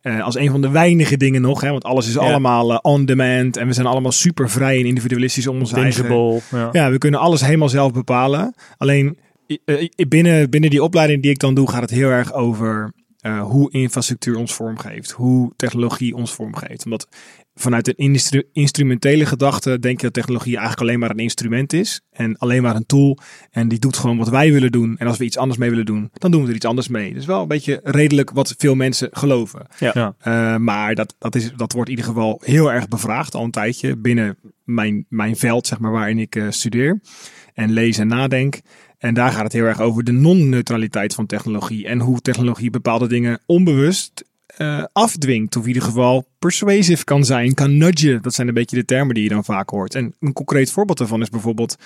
Eh, als een van de weinige dingen nog. Hè, want alles is Ja. allemaal eh, on demand. En we zijn allemaal super vrij en individualistisch om onze eigen... Ja. Ja, we kunnen alles helemaal zelf bepalen. Alleen eh, binnen, binnen die opleiding die ik dan doe, gaat het heel erg over eh, hoe infrastructuur ons vormgeeft. Hoe technologie ons vormgeeft. Omdat vanuit een instru- instrumentele gedachte denk je dat technologie eigenlijk alleen maar een instrument is. En alleen maar een tool. En die doet gewoon wat wij willen doen. En als we iets anders mee willen doen, dan doen we er iets anders mee. Dus wel een beetje redelijk wat veel mensen geloven. Ja. Eh, maar dat, dat, is, dat wordt in ieder geval heel erg bevraagd al een tijdje binnen mijn, mijn veld, zeg maar, waarin ik eh, studeer en lees en nadenk. En daar gaat het heel erg over de non-neutraliteit van technologie en hoe technologie bepaalde dingen onbewust eh, afdwingt. Of in ieder geval persuasive kan zijn, kan nudgen. Dat zijn een beetje de termen die je dan vaak hoort. En een concreet voorbeeld daarvan is bijvoorbeeld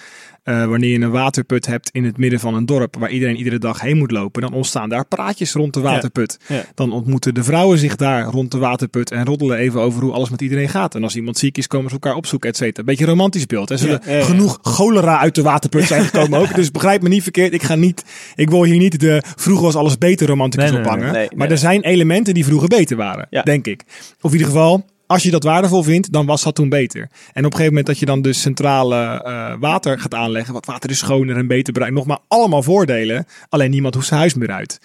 eh, wanneer je een waterput hebt in het midden van een dorp waar iedereen iedere dag heen moet lopen. Dan ontstaan daar praatjes rond de waterput. Ja. Dan ontmoeten de vrouwen zich daar rond de waterput en roddelen even over hoe alles met iedereen gaat. En als iemand ziek is, komen ze elkaar opzoeken, et cetera. Beetje een romantisch beeld. Er zullen Ja, genoeg cholera uit de waterput zijn gekomen ook. Dus begrijp me niet verkeerd. Ik ga niet, ik wil hier niet de vroeger was alles beter romanticus Nee, ophangen. nee, nee, maar er zijn elementen die vroeger beter waren, denk ik. Of in ieder geval, als je dat waardevol vindt, dan was dat toen beter. En op een gegeven moment dat je dan dus centrale eh, water gaat aanleggen, wat water is schoner en beter bereikt, nog maar allemaal voordelen. Alleen niemand hoeft zijn huis meer uit.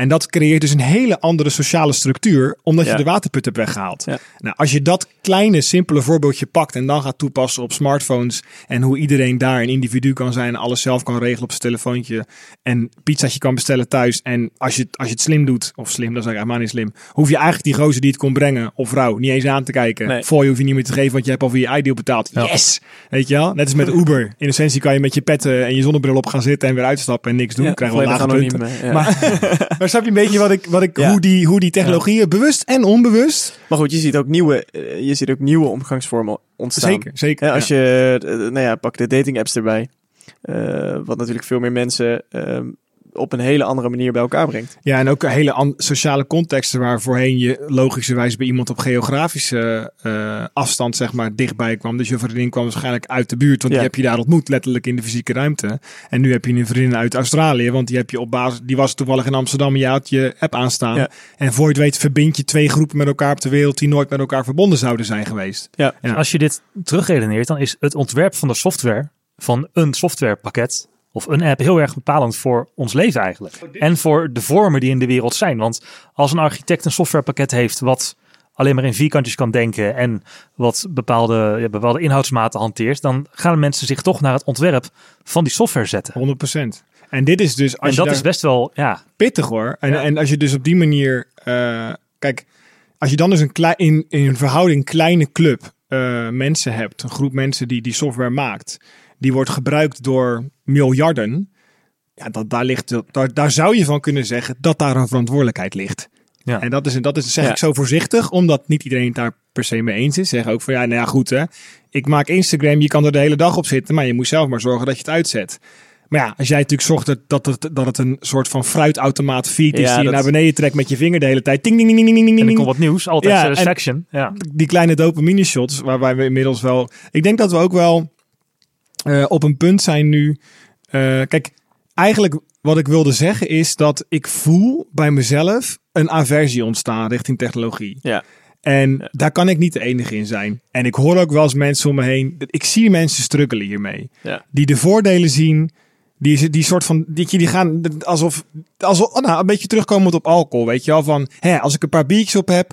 En dat creëert dus een hele andere sociale structuur, omdat Ja. je de waterput hebt weggehaald. Ja. Nou, als je dat kleine, simpele voorbeeldje pakt en dan gaat toepassen op smartphones en hoe iedereen daar een individu kan zijn, alles zelf kan regelen op zijn telefoontje en pizzaatje kan bestellen thuis. En als je, het- als je het slim doet, of slim, dat is eigenlijk helemaal niet slim, hoef je eigenlijk die gozer die het kon brengen, of vrouw, niet eens aan te kijken. Nee. Voor je hoef je niet meer te geven, want je hebt al via je ideal betaald. Ja. Yes! Weet je wel? Net als met Uber. In essentie kan je met je petten en je zonnebril op gaan zitten en weer uitstappen en niks doen. Krijg je wel lage punten. anoniem, eh, ja. Maar, maar snap je een beetje wat ik, wat ik, Ja. hoe, die, hoe die technologieën, bewust en onbewust, Maar goed, je ziet ook nieuwe, eh, je ziet ook nieuwe omgangsvormen ontstaan. zeker, zeker. Ja, als je, eh, nou ja, pak de dating apps erbij. Eh, wat natuurlijk veel meer mensen ehm, op een hele andere manier bij elkaar brengt. Ja, en ook hele sociale contexten waar voorheen je logischerwijs bij iemand op geografische eh, afstand zeg maar dichtbij kwam. Dus je vriendin kwam waarschijnlijk uit de buurt, want Ja. die heb je daar ontmoet, letterlijk in de fysieke ruimte. En nu heb je een vriendin uit Australië, want die heb je op basis, die was toevallig in Amsterdam en je had je app aanstaan. Ja. En voor je het weet verbind je twee groepen met elkaar op de wereld die nooit met elkaar verbonden zouden zijn geweest. Ja. Ja. Als je dit terugredeneert, dan is het ontwerp van de software, van een softwarepakket of een app, heel erg bepalend voor ons leven eigenlijk. En voor de vormen die in de wereld zijn. Want als een architect een softwarepakket heeft wat alleen maar in vierkantjes kan denken en wat bepaalde, ja, bepaalde inhoudsmaten hanteert, dan gaan mensen zich toch naar het ontwerp van die software zetten. 100%. En dit is dus als en dat is best wel, ja, pittig hoor. En, Ja. en als je dus op die manier. eh, kijk, als je dan dus een klei, in, in een verhouding kleine club eh, mensen hebt, een groep mensen die die software maakt, die wordt gebruikt door miljarden. Ja, dat, daar, ligt, daar, daar zou je van kunnen zeggen dat daar een verantwoordelijkheid ligt. Ja. En dat is, dat is zeg Ja. ik zo voorzichtig, omdat niet iedereen het daar per se mee eens is. Zeg ook van ja, nou ja, goed hè. Ik maak Instagram, je kan er de hele dag op zitten, maar je moet zelf maar zorgen dat je het uitzet. Maar ja, als jij natuurlijk zorgt dat, dat, het, dat het een soort van fruitautomaat feed is Ja, die je naar beneden trekt met je vinger de hele tijd. Ting, ding, ding, ding, ding, ding, en ding. komt wat nieuws, altijd Ja, en- satisfaction. Ja. Die kleine dopamine shots, waarbij we inmiddels wel... Ik denk dat we ook wel eh, op een punt zijn nu... eh, kijk, eigenlijk wat ik wilde zeggen is dat ik voel bij mezelf een aversie ontstaan richting technologie. Ja. En Ja. daar kan ik niet de enige in zijn. En ik hoor ook wel eens mensen om me heen. Ik zie mensen struggelen hiermee. Ja. Die de voordelen zien. Die, die soort van. Die, die gaan alsof. alsof oh, nou, een beetje terugkomend op alcohol. Weet je wel. Van. Hè, als ik een paar biertjes op heb.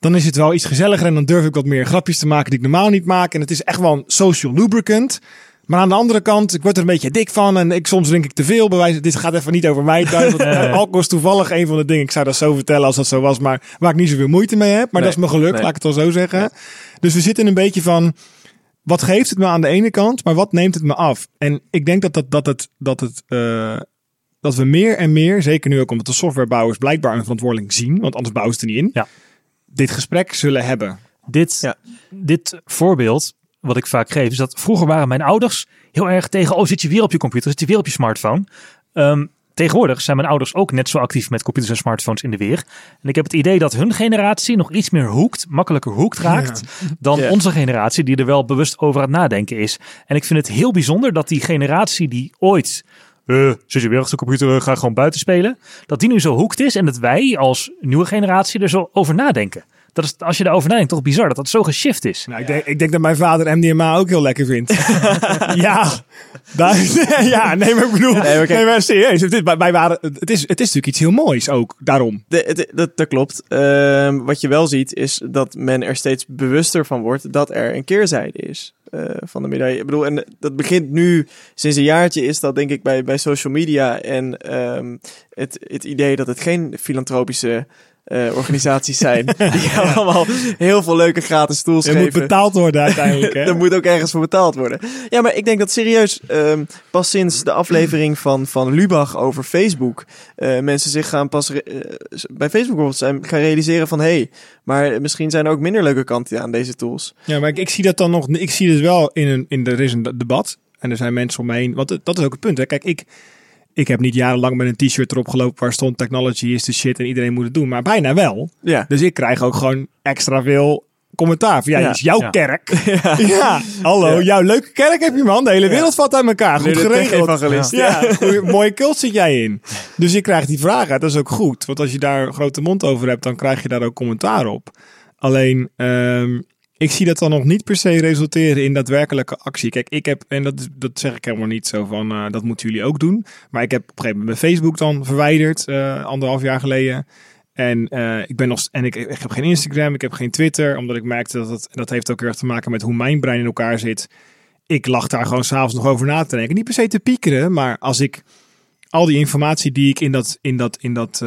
Dan is het wel iets gezelliger. En dan durf ik wat meer grapjes te maken die ik normaal niet maak. En het is echt wel een social lubricant. Maar aan de andere kant, ik word er een beetje dik van. En ik, soms drink ik te veel. Bewijs, dit gaat even niet over mij thuis. Want alcohol is toevallig een van de dingen. Ik zou dat zo vertellen als dat zo was. Maar waar ik niet zoveel moeite mee heb. Maar Nee, dat is mijn geluk, nee. laat ik het al zo zeggen. Dus we zitten een beetje van. Wat geeft het me aan de ene kant, maar wat neemt het me af? En ik denk dat, dat, dat, het, dat, het, eh, dat we meer en meer, zeker nu ook omdat de softwarebouwers blijkbaar een verantwoording zien, want anders bouwen ze het er niet in, Ja. dit gesprek zullen hebben. Dit, Ja. dit voorbeeld, wat ik vaak geef, is dat vroeger waren mijn ouders heel erg tegen, oh zit je weer op je computer, zit je weer op je smartphone. Ehm, tegenwoordig zijn mijn ouders ook net zo actief met computers en smartphones in de weer. En ik heb het idee dat hun generatie nog iets meer hoekt, makkelijker hoekt raakt, dan onze generatie die er wel bewust over aan het nadenken is. En ik vind het heel bijzonder dat die generatie die ooit... eh, zit je weer achter de computer, eh, ga gewoon buiten spelen. Dat die nu zo hoekt is en dat wij als nieuwe generatie er zo over nadenken. Dat is, als je daarover nadenkt, toch bizar dat dat zo geshift is. Nou, ik, denk, ik denk dat mijn vader MDMA ook heel lekker vindt. ja, daar, ja, nee, maar ik bedoel, Nee, nee, maar kijk- maar serieus, het is, wij waren, het, is, het is natuurlijk iets heel moois ook, daarom. De, de- dat, dat klopt. Ehm, wat je wel ziet is dat men er steeds bewuster van wordt dat er een keerzijde is eh, van de medaille. Ik bedoel, en dat begint nu sinds een jaartje is dat denk ik bij, bij social media en ehm, het, het idee dat het geen filantropische eh, organisaties zijn die allemaal heel veel leuke gratis tools moet geven. betaald worden uiteindelijk. Hè? Er moet ook ergens voor betaald worden. Ja, maar ik denk dat serieus ehm, pas sinds de aflevering van, van Lubach over Facebook eh, mensen zich gaan pas eh, bij Facebook bijvoorbeeld zijn gaan realiseren van hé, hey, maar misschien zijn er ook minder leuke kanten aan deze tools. Ja, maar ik, ik zie dat dan nog. Ik zie dus wel in een. In er is een debat. En er zijn mensen om me. Want dat is ook het punt. Hè. Kijk, ik, ik heb niet jarenlang met een t-shirt erop gelopen waar stond technology is de shit en iedereen moet het doen. Maar bijna wel. Ja. Dus ik krijg ook gewoon extra veel commentaar. Van, ja, Ja. is jouw Ja. kerk. Ja. hallo, Ja. jouw leuke kerk heb je man. De hele wereld valt uit elkaar. Goed geregeld. Ja, goeie- mooie cult zit jij in. Dus je krijgt die vragen. Dat is ook goed. Want als je daar een grote mond over hebt, dan krijg je daar ook commentaar op. Alleen, ehm, ik zie dat dan nog niet per se resulteren in daadwerkelijke actie. Kijk, ik heb, en dat, dat zeg ik helemaal niet zo van, eh, dat moeten jullie ook doen. Maar ik heb op een gegeven moment mijn Facebook dan verwijderd, eh, anderhalf jaar geleden. En eh, ik ben nog, en ik, ik heb geen Instagram, ik heb geen Twitter, omdat ik merkte dat het, dat heeft ook erg te maken met hoe mijn brein in elkaar zit. Ik lag daar gewoon s'avonds nog over na te denken. Niet per se te piekeren, maar als ik al die informatie die ik in dat, in dat, in dat,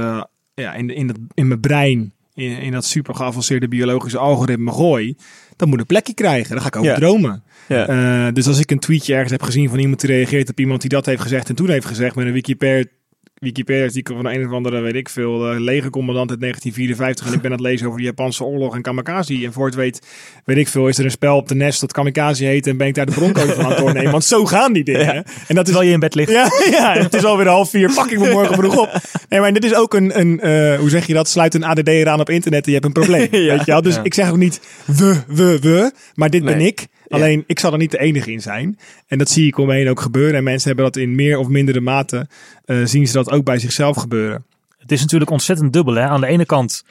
ja, in, in, dat, in mijn brein, in, in dat super geavanceerde biologische algoritme gooi, dan moet een plekje krijgen. Dan ga ik over Ja. dromen. Ja. Eh, dus als ik een tweetje ergens heb gezien van iemand die reageert op iemand die dat heeft gezegd en toen heeft gezegd met een Wikipedia. Wikipedia-artikel van een of andere, weet ik veel, uh, legercommandant uit 1954. En ik ben aan het lezen over de Japanse oorlog en kamikaze. En voor het weet, weet ik veel, is er een spel op de NES dat kamikaze heet. En ben ik daar de broncode van aan het doornemen. Want zo gaan die dingen. Ja. En dat is Terwijl je in bed ligt. ja, ja, het is alweer half vier. Pak ik me morgen vroeg op. Nee, maar dit is ook een, een eh, hoe zeg je dat? Sluit een ADD eraan op internet en je hebt een probleem. Ja. Weet je wel? Dus Ja. ik zeg ook niet we, we, we. Maar dit ben ik. Alleen, ik zal er niet de enige in zijn. En dat zie ik om me heen ook gebeuren. En mensen hebben dat in meer of mindere mate, eh, zien ze dat ook bij zichzelf gebeuren. Het is natuurlijk ontzettend dubbel. Hè? Aan de ene kant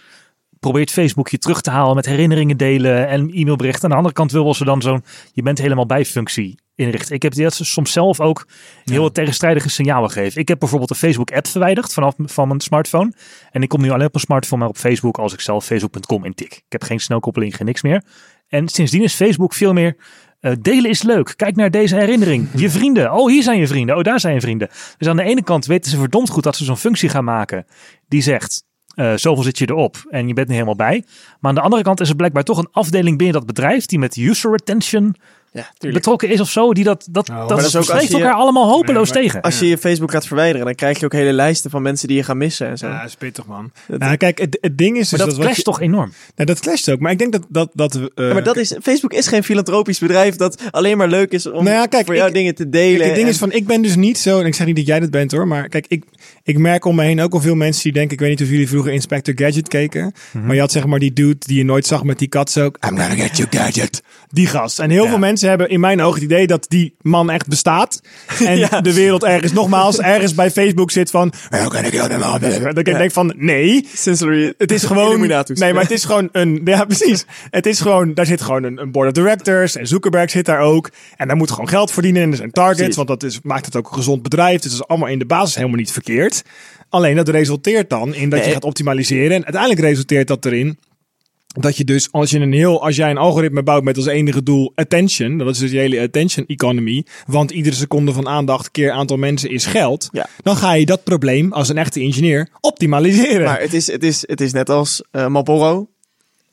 probeert Facebook je terug te halen met herinneringen delen en e-mailberichten. Aan de andere kant willen ze dan zo'n je bent helemaal bij functie inrichten. Ik heb dat ze soms zelf ook heel wat tegenstrijdige signalen geven. Ik heb bijvoorbeeld de Facebook app verwijderd vanaf van mijn smartphone. En ik kom nu alleen op mijn smartphone maar op Facebook als ik zelf facebook.com intik. Ik heb geen snelkoppeling, geen niks meer. En sindsdien is Facebook veel meer eh, delen is leuk. Kijk naar deze herinnering. Je vrienden. Oh, hier zijn je vrienden. Oh, daar zijn je vrienden. Dus aan de ene kant weten ze verdomd goed dat ze zo'n functie gaan maken. Die zegt, eh, zoveel zit je erop en je bent er helemaal bij. Maar aan de andere kant is er blijkbaar toch een afdeling binnen dat bedrijf die met user retention Ja, betrokken is of zo. Die dat, dat, Nou, dat, dat streeft elkaar allemaal hopeloos Nee, maar- tegen. Als je je Facebook gaat verwijderen, dan krijg je ook hele lijsten van mensen die je gaat missen en zo. Ja, dat is pittig, man. Dat- nou, kijk, het, het ding is dus maar dat wat clasht je- toch enorm. Nou, dat clasht ook. Maar ik denk dat... dat, dat we, eh, Ja, maar dat is, Facebook is geen filantropisch bedrijf dat alleen maar leuk is om Nou ja, kijk, voor jou ik- dingen te delen. Kijk, het ding en- is van, ik ben dus niet zo, en ik zeg niet dat jij dat bent hoor, maar kijk, ik, ik merk om me heen ook al veel mensen die denken, ik weet niet of jullie vroeger Inspector Gadget keken, Mhm. maar je had zeg maar die dude die je nooit zag met die kat ook. I'm gonna get you gadget. Die gast. En heel Ja. veel mensen hebben in mijn ogen het idee dat die man echt bestaat. En Ja. de wereld ergens, nogmaals, ergens bij Facebook zit van, how can I kill them all? Dat ik denk van, nee. Sensory, Het is gewoon. Nee, maar het is gewoon een. Ja, precies. Het is gewoon. Daar zit gewoon een, een board of directors. En Zuckerberg zit daar ook. En daar moet gewoon geld verdienen. En er zijn targets. Want dat is, maakt het ook een gezond bedrijf. Dus dat is allemaal in de basis helemaal niet verkeerd. Alleen dat resulteert dan in dat je gaat optimaliseren. En uiteindelijk resulteert dat erin. Dat je dus, als je een heel, als jij een algoritme bouwt met als enige doel attention, dat is dus je hele attention economy, want iedere seconde van aandacht keer aantal mensen is geld, Ja. dan ga je dat probleem als een echte ingenieur optimaliseren. Maar het is, het is, het is net als eh Marlboro,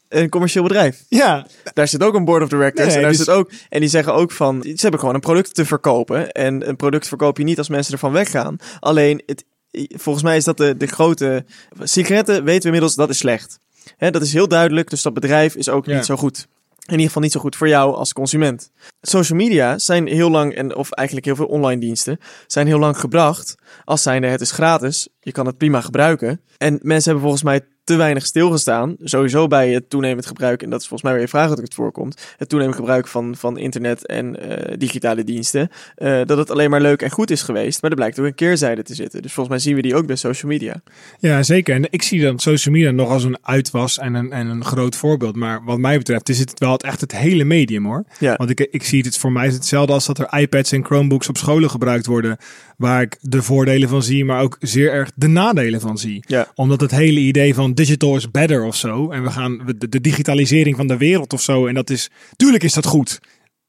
een commercieel bedrijf. ja, Daar zit ook een board of directors. Nee, en, daar dus- zit ook, en die zeggen ook van, ze hebben gewoon een product te verkopen. En een product verkoop je niet als mensen ervan weggaan. Alleen, het, volgens mij is dat de, de grote... Sigaretten weten we inmiddels, dat is slecht. Hè, dat is heel duidelijk, dus dat bedrijf is ook Ja. niet zo goed. In ieder geval niet zo goed voor jou als consument. Social media zijn heel lang, en, of eigenlijk heel veel online diensten, zijn heel lang gebracht als zijnde het is gratis. Je kan het prima gebruiken. En mensen hebben volgens mij te weinig stilgestaan. Sowieso bij het toenemend gebruik, en dat is volgens mij weer je vraag dat het voorkomt. Het toenemend gebruik van, van internet en eh, digitale diensten. eh, dat het alleen maar leuk en goed is geweest. Maar er blijkt ook een keerzijde te zitten. Dus volgens mij zien we die ook bij social media. Ja, zeker. En ik zie dan social media nog als een uitwas en een, en een groot voorbeeld. Maar wat mij betreft is het wel het, echt het hele medium hoor. Ja. Want ik, ik zie het voor mij is het hetzelfde als dat er iPads en Chromebooks op scholen gebruikt worden. Waar ik de voordelen van zie, maar ook zeer erg de nadelen van zie. Ja. Omdat het hele idee van digital is better of zo. En we gaan de, de digitalisering van de wereld of zo. En dat is, tuurlijk is dat goed.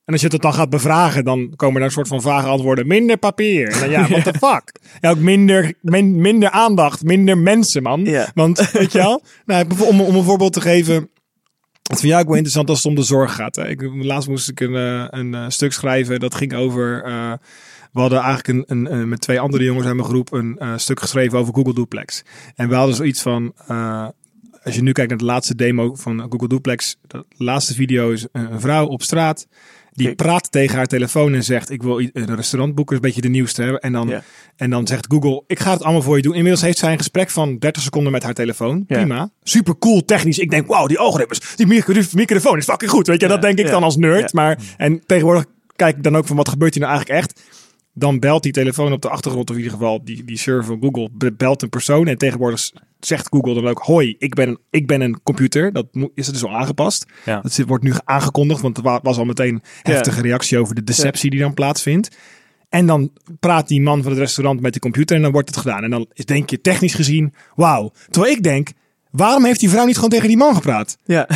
En als je het dan gaat bevragen, dan komen er een soort van vage antwoorden. Minder papier. En dan, ja, what the fuck? Ja, ook minder, min- minder aandacht, minder mensen, man. Want, weet je wel? Nou, om, om een voorbeeld te geven. Het vind jij ook wel interessant als het om de zorg gaat. Hè? Ik, laatst moest ik een, eh, een eh, stuk schrijven. Dat ging over... eh, we hadden eigenlijk een, een, een- met twee andere jongens uit mijn groep een eh, stuk geschreven over Google Duplex. En we hadden zoiets van... eh, als je nu kijkt naar de laatste demo van Google Duplex. De laatste video is een, vrouw op straat. Die Kijk. praat tegen haar telefoon en zegt: Ik wil een restaurant boeken. is een beetje de nieuwste. Hè? En, dan, Ja. en dan zegt Google: Ik ga het allemaal voor je doen. Inmiddels heeft zij een gesprek van 30 seconden met haar telefoon. Ja. Prima. Super cool technisch. Ik denk: Wauw, die algoritmes. Die micro- microfoon is fucking goed. Weet je, Ja. dat denk ik dan als nerd. Maar en tegenwoordig kijk ik dan ook van wat gebeurt hier nou eigenlijk echt. Dan belt die telefoon op de achtergrond, of in ieder geval die, die server van Google, be- belt een persoon. En tegenwoordig zegt Google dan ook, hoi, ik ben, een- ik ben een computer. Dat is dus al aangepast. Ja. Dat wordt nu aangekondigd, want er wa- was al meteen heftige reactie over de deceptie die dan plaatsvindt. En dan praat die man van het restaurant met de computer en dan wordt het gedaan. En dan denk je technisch gezien, wauw. Terwijl ik denk, waarom heeft die vrouw niet gewoon tegen die man gepraat? Ja.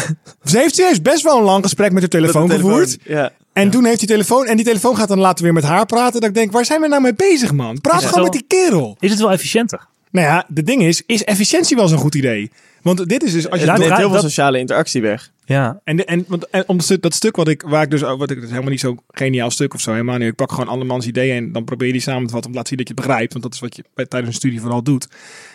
Ze heeft serieus best wel een lang gesprek met de telefoon Met de telefoon. gevoerd. Ja. En toen heeft die telefoon, en die telefoon gaat dan later weer met haar praten. Dat ik denk, waar zijn we nou mee bezig, man? Praat gewoon wel- met die kerel. Is het wel efficiënter? Nou ja, de ding is, is efficiëntie wel zo'n goed idee? Want dit is dus, als je Ja, Het neemt heel veel dat- sociale interactie weg. Ja. En, de, en, want, en om dat stuk, dat stuk wat ik, waar ik dus, wat ik het is helemaal niet zo'n geniaal stuk of zo, helemaal niet. Ik pak gewoon andermans ideeën en dan probeer je die samen te vatten om te laten zien dat je het begrijpt. Want dat is wat je bij, tijdens een studie vooral doet.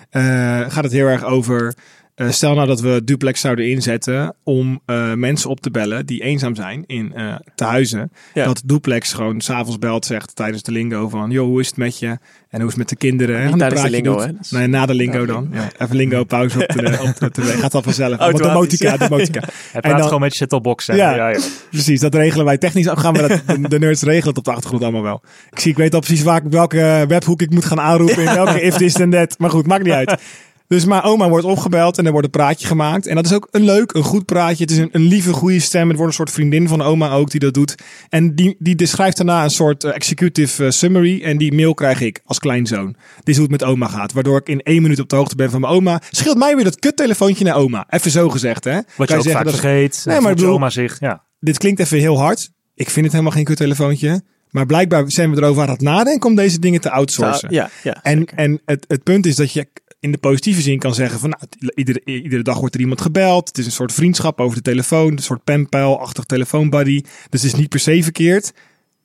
Eh, gaat het heel erg over, eh, stel nou dat we duplex zouden inzetten om eh, mensen op te bellen die eenzaam zijn in eh tehuizen. Ja. Dat duplex gewoon s'avonds belt, zegt tijdens de lingo van, joh, hoe is het met je? En hoe is het met de kinderen? En Niet dan tijdens de praat je lingo, hè? Nee, na de lingo dan. Ja, even lingo pauze op de, op de. Gaat dat vanzelf. Wat de motica, de motica. Hij praat dan- gewoon met hè? Ja. Ja, ja. Precies, dat regelen wij technisch. Gaan we dat, de, de nerds regelen het op de achtergrond allemaal wel. Ik zie, ik weet al precies waar, welke webhoek ik moet gaan aanroepen. In welke if this en that. Maar goed, maakt niet uit. Dus mijn oma wordt opgebeld en er wordt een praatje gemaakt. En dat is ook een leuk, een goed praatje. Het is een, een lieve, goede stem. Het wordt een soort vriendin van oma ook die dat doet. En die, die schrijft daarna een soort eh, executive eh, summary. En die mail krijg ik als kleinzoon. Dit is hoe het met oma gaat. Waardoor ik in één minuut op de hoogte ben van mijn oma. Scheelt mij weer dat kuttelefoontje naar oma. Even zo gezegd, hè. Wat Kan je ook zeggen vaak dat- vergeet. Nee, Nee, maar ik bedoel- oma zich. Ja. dit klinkt even heel hard. Ik vind het helemaal geen kuttelefoontje. Maar blijkbaar zijn we erover aan het nadenken om deze dingen te outsourcen. Ja, ja. en en het, het punt is dat je in de positieve zin kan zeggen van nou, iedere, iedere dag wordt er iemand gebeld. Het is een soort vriendschap over de telefoon. Een soort penpal-achtig telefoonbuddy. Dus het is niet per se verkeerd.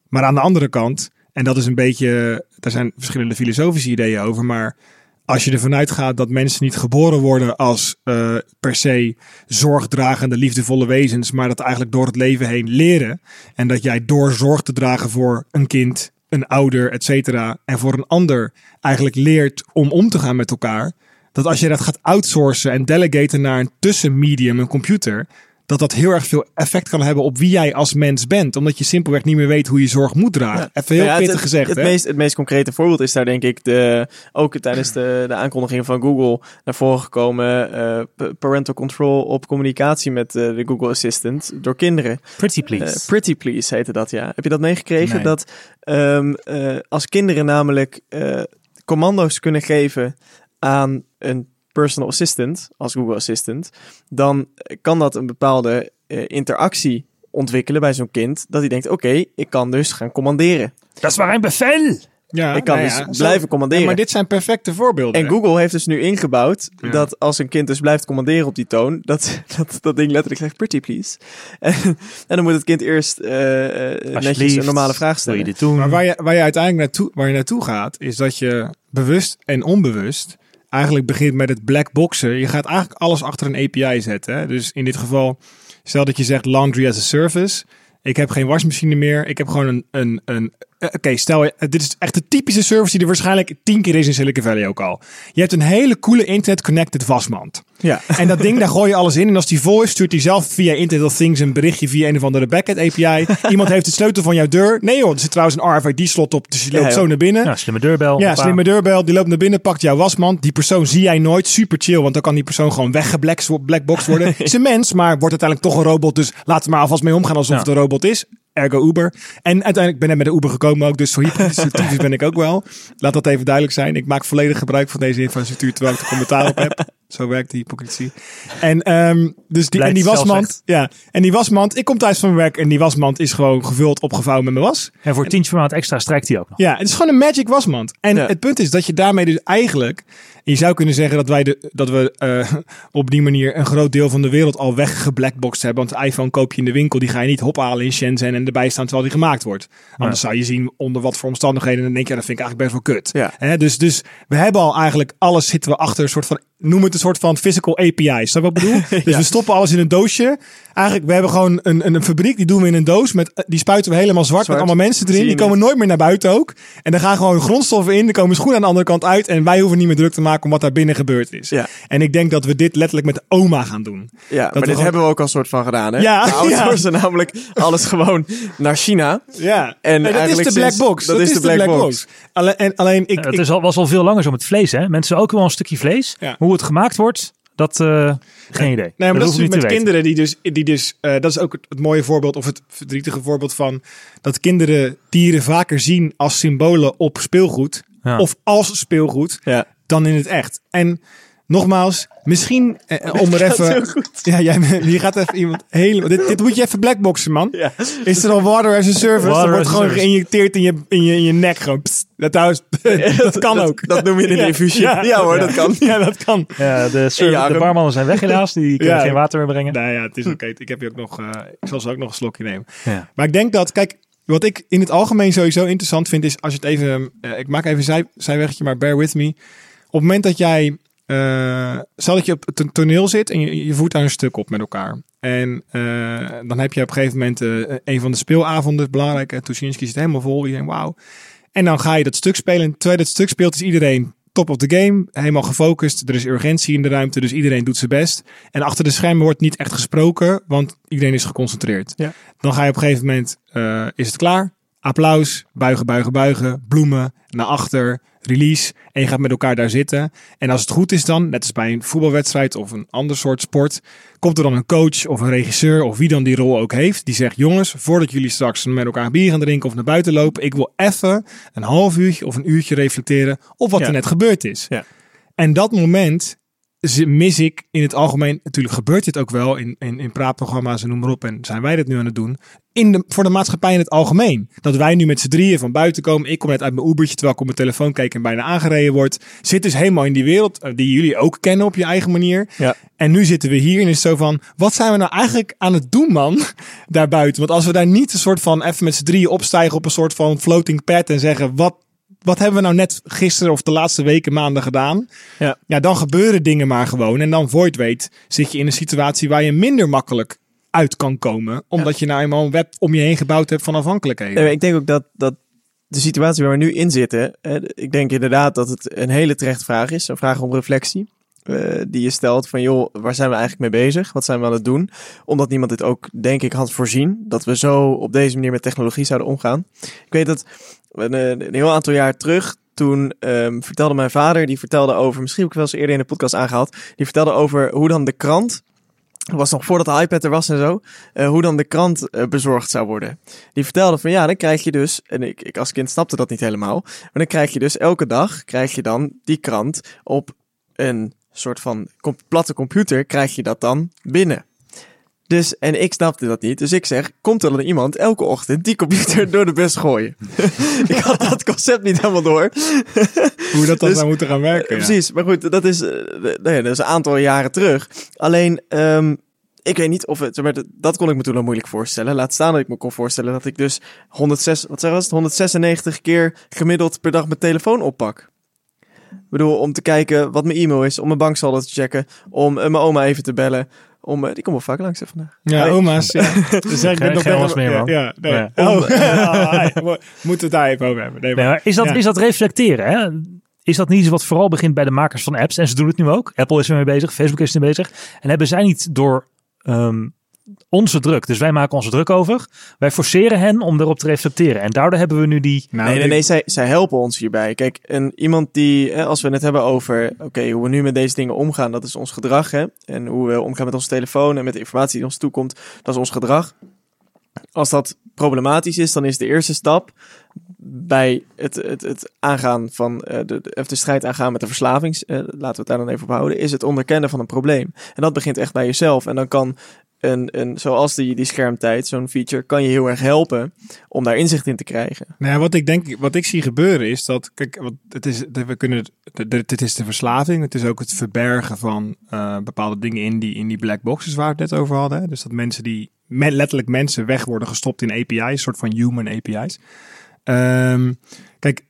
Maar aan de andere kant, en dat is een beetje, daar zijn verschillende filosofische ideeën over, maar als je ervan uitgaat dat mensen niet geboren worden als eh, per se zorgdragende, liefdevolle wezens, maar dat eigenlijk door het leven heen leren. En dat jij door zorg te dragen voor een kind, een ouder, et cetera, en voor een ander eigenlijk leert om om te gaan met elkaar. Dat als je dat gaat outsourcen en delegaten naar een tussenmedium, een computer, dat dat heel erg veel effect kan hebben op wie jij als mens bent. Omdat je simpelweg niet meer weet hoe je zorg moet dragen. Even heel ja, het- pittig gezegd. Het, hè? meest, het meest concrete voorbeeld is daar denk ik de, ook tijdens de, de aankondiging van Google naar voren gekomen eh, parental control op communicatie met eh, de Google Assistant door kinderen. Pretty please. Eh, pretty Please heette dat, ja. Heb je dat meegekregen? Nee. Dat ehm, eh, als kinderen namelijk eh, commando's kunnen geven aan een personal assistant, als Google Assistant, dan kan dat een bepaalde eh, interactie ontwikkelen bij zo'n kind. Dat hij denkt, oké, ik kan dus gaan commanderen. dat is maar een bevel. Ja, ik kan nou dus ja, blijven commanderen. Ja, maar dit zijn perfecte voorbeelden. En Google heeft dus nu ingebouwd Ja. dat als een kind dus blijft commanderen op die toon, dat dat, dat ding letterlijk zegt pretty please. En, en dan moet het kind eerst eh, eh, netjes een normale vraag Wil je stellen. dit doen? Maar waar je, waar je uiteindelijk naartoe, waar je naartoe gaat, is dat je bewust en onbewust eigenlijk begint met het black boxen. Je gaat eigenlijk alles achter een API zetten. Hè? Dus in dit geval, stel dat je zegt laundry as a service. Ik heb geen wasmachine meer. Ik heb gewoon een. een, een eh, Oké, stel, je- dit is echt de typische service die er waarschijnlijk tien keer is in Silicon Valley ook al. Je hebt een hele coole internet-connected wasmand. Ja. En dat ding, daar gooi je alles in. En als die vol is, stuurt hij zelf via Internet of Things een berichtje via een of andere backend API. Iemand heeft de sleutel van jouw deur. Nee joh, er zit trouwens een RFID-slot op, dus je Ja, loopt zo naar binnen. Ja, slimme deurbel. Ja, slimme deurbel. Die loopt naar binnen, pakt jouw wasmand. Die persoon zie jij nooit. Super chill, want dan kan die persoon gewoon weggeblackboxed worden. is een mens, maar wordt uiteindelijk toch een robot. Dus laat er maar alvast mee omgaan alsof Ja. het een robot is. Ergo Uber. En uiteindelijk ben ik met de Uber gekomen ook. Dus zo hypocritisch ben ik ook wel. Laat dat even duidelijk zijn. Ik maak volledig gebruik van deze infrastructuur terwijl ik er commentaar op heb. Zo werkt de hypocrisie. En, ehm, dus die, en die wasmand. Ja, en die wasmand. Ik kom thuis van mijn werk en die wasmand is gewoon gevuld, opgevouwen met mijn was. En voor tientje per maand extra strijkt hij ook nog. Ja, het is gewoon een magic wasmand. En Ja. het punt is dat je daarmee dus eigenlijk... Je zou kunnen zeggen dat wij de, dat we eh, op die manier een groot deel van de wereld al weggeblackboxed hebben. Want de iPhone koop je in de winkel, die ga je niet ophalen in Shenzhen en erbij staan terwijl die gemaakt wordt. Anders zou je zien onder wat voor omstandigheden. En dan denk je, ja, dat vind ik eigenlijk best wel kut. Ja. Dus, dus we hebben al eigenlijk alles zitten we achter een soort van, noem het een soort van physical API's. Snap je wat ik bedoel? Dus we stoppen alles in een doosje. Eigenlijk, we hebben gewoon een, een, een fabriek, die doen we in een doos. Met, die spuiten we helemaal zwart, Zwart. met allemaal mensen erin. Die komen nooit meer naar buiten ook. En dan gaan gewoon grondstoffen in, er komen schoenen aan de andere kant uit. En wij hoeven niet meer druk te maken om wat daar binnen gebeurd is. Ja. En ik denk dat we dit letterlijk met de oma gaan doen. Ja, maar we dit gewoon- hebben we ook al soort van gedaan, hè? Ja, We ja. outsourcen namelijk alles gewoon naar China. Ja, En dat is de black box. dat is de black box. Alleen, en, alleen ik, Ja, het is al, was al veel langer zo met vlees, hè? Mensen ook wel een stukje vlees. Ja. Hoe het gemaakt wordt, dat eh, geen idee. Nee, maar dat, is ik natuurlijk met niet te kinderen die dus, die dus eh, dat is ook het, het mooie voorbeeld of het verdrietige voorbeeld van dat kinderen dieren vaker zien als symbolen op speelgoed Ja. of als speelgoed Ja. Dan in het echt. En nogmaals, misschien eh, om er even, ja, jij, hier gaat even iemand helemaal, dit, dit moet je even blackboxen man. Ja. Is er al water as a service? Water dat wordt gewoon service. geïnjecteerd in je, in je, in je nek gewoon. Dat, trouwens, dat kan dat, ook. Dat noem je een Ja, infusie. ja. Ja, hoor, dat kan. Ja, dat kan. Ja, de, de barmannen zijn weg helaas. Die kunnen Ja. geen water meer brengen. Nou ja, het is oké. Ik heb hier ook nog, eh, ik zal ze ook nog een slokje nemen. Ja. Maar ik denk dat, kijk, wat ik in het algemeen sowieso interessant vind is als je het even, eh, ik maak even zij, zijweggetje, maar bear with me. Op het moment dat jij, eh stel dat je op het toneel zit en je, je voert daar een stuk op met elkaar. En eh, dan heb je op een gegeven moment eh, een van de speelavond, belangrijk. En Tuschinski zit helemaal vol, iedereen wauw. En dan ga je dat stuk spelen. En terwijl je dat stuk speelt is iedereen top of the game. Helemaal gefocust. Er is urgentie in de ruimte, dus iedereen doet zijn best. En achter de schermen wordt niet echt gesproken, want iedereen is geconcentreerd. Ja. Dan ga je op een gegeven moment, is het klaar? Applaus, buigen, buigen, buigen, bloemen, naar achter, release. En je gaat met elkaar daar zitten. En als het goed is dan, net als bij een voetbalwedstrijd of een ander soort sport, komt er dan een coach of een regisseur of wie dan die rol ook heeft. Die zegt, jongens, voordat jullie straks met elkaar bier gaan drinken of naar buiten lopen, ik wil even een half uurtje of een uurtje reflecteren op wat Ja. er net gebeurd is. Ja. En dat moment mis ik in het algemeen. Natuurlijk gebeurt dit ook wel in, in, in praatprogramma's en noem maar op. En zijn wij dit nu aan het doen. In de, voor de maatschappij in het algemeen. Dat wij nu met z'n drieën van buiten komen. Ik kom net uit mijn Ubertje terwijl ik op mijn telefoon keek en bijna aangereden wordt. Zit dus helemaal in die wereld eh, die jullie ook kennen op je eigen manier. Ja. En nu zitten we hier en is het zo van, wat zijn we nou eigenlijk aan het doen man, daarbuiten? Want als we daar niet een soort van even met z'n drieën opstijgen op een soort van floating pad en zeggen, wat, wat hebben we nou net gisteren of de laatste weken, maanden gedaan? Ja. Ja, dan gebeuren dingen maar gewoon. En dan voor je weet, zit je in een situatie waar je minder makkelijk uit kan komen. Omdat je nou eenmaal een web om je heen gebouwd hebt van afhankelijkheden. Nee, ik denk ook dat, dat de situatie waar we nu in zitten, hè, ik denk inderdaad dat het een hele terechte vraag is. Een vraag om reflectie. Eh, die je stelt van joh, waar zijn we eigenlijk mee bezig? Wat zijn we aan het doen? Omdat niemand dit ook, denk ik, had voorzien. Dat we zo op deze manier met technologie zouden omgaan. Ik weet dat een, een heel aantal jaar terug, toen ehm, vertelde mijn vader, die vertelde over, misschien heb ik wel eens eerder in de podcast aangehaald, die vertelde over hoe dan de krant, dat was nog voordat de iPad er was en zo, eh, hoe dan de krant eh, bezorgd zou worden. Die vertelde van ja, dan krijg je dus, en ik als kind snapte dat niet helemaal, maar dan krijg je dus elke dag, krijg je dan die krant op een soort van platte computer, krijg je dat dan binnen. Dus, en ik snapte dat niet. Dus ik zeg, komt er dan iemand elke ochtend die computer door de bus gooien? ik had dat concept niet helemaal door. Hoe dat dan Dus- zou moeten gaan werken. ja. Precies, maar goed, dat is, eh, nee, dat is een aantal jaren terug. Alleen, ehm, ik weet niet of het, maar, dat- dat kon ik me toen al moeilijk voorstellen. Laat staan dat ik me kon voorstellen dat ik dus 106, wat zeg was het, 196 keer gemiddeld per dag mijn telefoon oppak. Ik bedoel, om te kijken wat mijn e-mail is, om mijn banksaldo te checken, om eh, mijn oma even te bellen. Om, eh, die komt wel vaak langs hè, vandaag. Ja, Hey. oma's. Ja. Dus zeg ik dit nog was meer, man. Ja, ja, nee. Ja. Oh, we moeten het daar even over hebben. Nee, Nee, maar- is, dat, Ja. is dat reflecteren? Hè? Is dat niet iets wat vooral begint bij de makers van apps? En ze doen het nu ook. Apple is ermee bezig, Facebook is ermee bezig. En hebben zij niet door ehm, onze druk, dus wij maken onze druk over, wij forceren hen om erop te reflecteren. En daardoor hebben we nu die... Nou, nee, nee, nee, zij, zij helpen ons hierbij. Kijk, en iemand die, hè, als we het hebben over, oké, hoe we nu met deze dingen omgaan, dat is ons gedrag, hè. En hoe we omgaan met onze telefoon en met de informatie die ons toekomt, dat is ons gedrag. Als dat problematisch is, dan is de eerste stap bij het, het, het aangaan van eh, de, de, of de strijd aangaan met de verslavings, eh, laten we het daar dan even op houden, is het onderkennen van een probleem. En dat begint echt bij jezelf. En dan kan een, een zoals die, die schermtijd, zo'n feature, kan je heel erg helpen om daar inzicht in te krijgen. Nou wat ik denk, wat ik zie gebeuren is dat, kijk, wat het is, we kunnen, het is de verslaving, het is ook het verbergen van eh, bepaalde dingen in die, in die black boxes waar we het net over hadden. Dus dat mensen die, me- letterlijk mensen weg worden gestopt in API's, een soort van human API's. Ehm, kijk,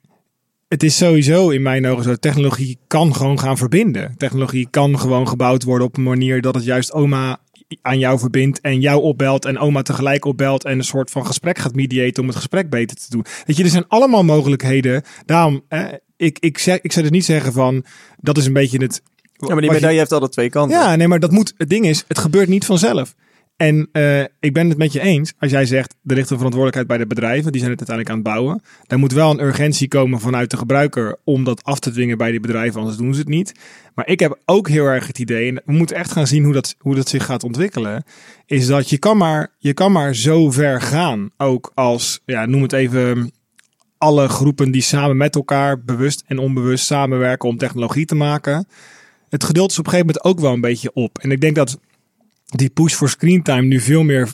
het is sowieso in mijn ogen zo. Technologie kan gewoon gaan verbinden. Technologie kan gewoon gebouwd worden op een manier dat het juist oma aan jou verbindt en jou opbelt en oma tegelijk opbelt en een soort van gesprek gaat mediaten om het gesprek beter te doen. Weet je, er zijn allemaal mogelijkheden. Daarom, eh, ik, ik, zeg, ik zou dus niet zeggen van, dat is een beetje het... Ja, maar die wat je- medaille heeft altijd twee kanten. Ja, nee, maar dat moet. Het ding is, het gebeurt niet vanzelf. En eh, ik ben het met je eens als jij zegt, er ligt een verantwoordelijkheid bij de bedrijven, die zijn het uiteindelijk aan het bouwen. Daar moet wel een urgentie komen vanuit de gebruiker om dat af te dwingen bij die bedrijven, anders doen ze het niet. Maar ik heb ook heel erg het idee, en we moeten echt gaan zien hoe dat, hoe dat zich gaat ontwikkelen, is dat je kan maar, je kan maar zo ver gaan, ook als, ja, noem het even, alle groepen die samen met elkaar, bewust en onbewust samenwerken om technologie te maken het geduld is op een gegeven moment ook wel een beetje op. En ik denk dat die push voor screentime nu veel meer,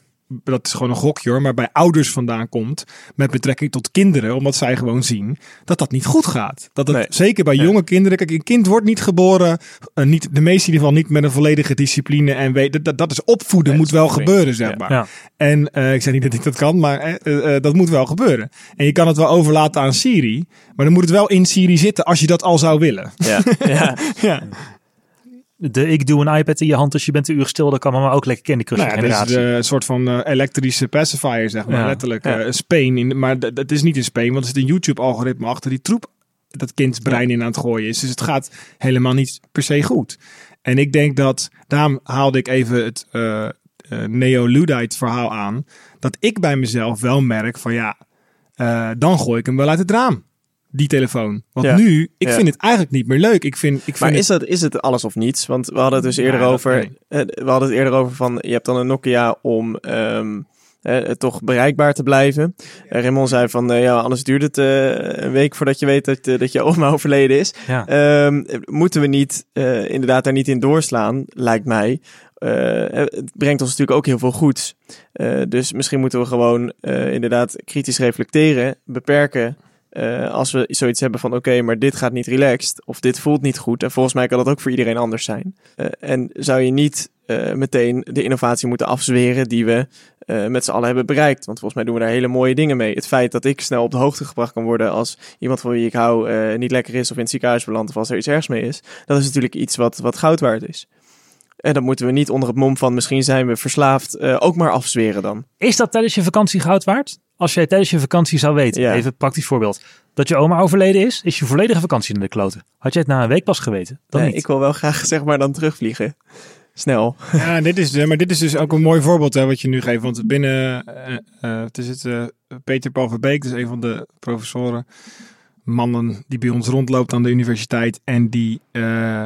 dat is gewoon een gokje hoor, maar bij ouders vandaan komt met betrekking tot kinderen, omdat zij gewoon zien dat dat niet goed gaat. Dat het Nee. zeker bij Ja. jonge kinderen, kijk, een kind wordt niet geboren, eh, niet, de meeste in ieder geval niet met een volledige discipline en weet, dat- dat, dat is opvoeden, Nee, moet wel gebeuren, zeg ja. maar. Ja. En eh, ik zeg niet dat ik dat kan, maar eh, dat moet wel gebeuren. En je kan het wel overlaten aan Siri, maar dan moet het wel in Siri zitten als je dat al zou willen. Ja, ja. ja. De ik doe een iPad in je hand als je bent een uur stil. Dat kan maar ook lekker Candy Crush Nou ja, dat is een soort van eh, elektrische pacifier, zeg maar. Ja. Letterlijk. Ja. eh, Spain. In, maar d- dat is niet in Spain, want er zit een YouTube-algoritme achter die troep dat kinds brein in aan het gooien is. Dus het gaat helemaal niet per se goed. En ik denk dat, daarom haalde ik even het eh Neo-Ludite verhaal aan, dat ik bij mezelf wel merk van ja, dan gooi ik hem wel uit het raam. Die telefoon. Want Ja. nu, ik Ja. vind het eigenlijk niet meer leuk. Ik vind, ik vind Maar het- is, dat, is het alles of niets? Want we hadden het dus eerder Ja, dat- over. nee. eh, We hadden het eerder over van. Je hebt dan een Nokia om. ehm, eh, toch bereikbaar te blijven. Uh, Raymond zei van. eh, ja, anders duurt het eh, een week voordat je weet dat, eh, dat je oma overleden is. ja. Ehm, moeten we niet eh, inderdaad daar niet in doorslaan, lijkt mij. Eh, het brengt ons natuurlijk ook heel veel goeds. Eh, dus misschien moeten we gewoon eh, inderdaad kritisch reflecteren, beperken. Eh, als we zoiets hebben van oké, maar dit gaat niet relaxed of dit voelt niet goed. En volgens mij kan dat ook voor iedereen anders zijn. Eh, en zou je niet eh, meteen de innovatie moeten afzweren die we met z'n allen hebben bereikt. Want volgens mij doen we daar hele mooie dingen mee. Het feit dat ik snel op de hoogte gebracht kan worden als iemand van wie ik hou niet lekker is of in het ziekenhuis belandt of als er iets ergs mee is. Dat is natuurlijk iets wat, wat goud waard is. En dat moeten we niet onder het mom van misschien zijn we verslaafd ook maar afzweren dan. Is dat tijdens je vakantie goud waard? Als jij tijdens je vakantie zou weten, Ja. even een praktisch voorbeeld, dat je oma overleden is, is je volledige vakantie in de kloten. Had jij het na een week pas geweten? Dan Nee, niet. ik wil wel graag zeg maar dan terugvliegen. Snel. Ja, dit is, maar dit is dus ook een mooi voorbeeld hè, wat je nu geeft. Want binnen, eh, eh, het is het, eh, Peter Paul Verbeek, dus een van de professoren, mannen die bij ons rondloopt aan de universiteit. En die eh,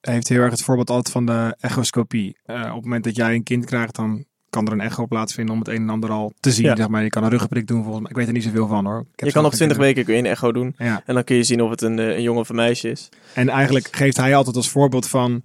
heeft heel erg het voorbeeld altijd van de echoscopie. Eh, op het moment dat jij een kind krijgt, dan kan er een echo plaatsvinden om het een en ander al te zien. Ja. Zeg maar. Je kan een ruggenprik doen volgens mij. Ik weet er niet zoveel van hoor. Ik heb Je kan op geen 20 kinderen. weken kun je een echo doen. Ja. En dan kun je zien of het een, eh, een jongen of een meisje is. En eigenlijk geeft hij altijd als voorbeeld van.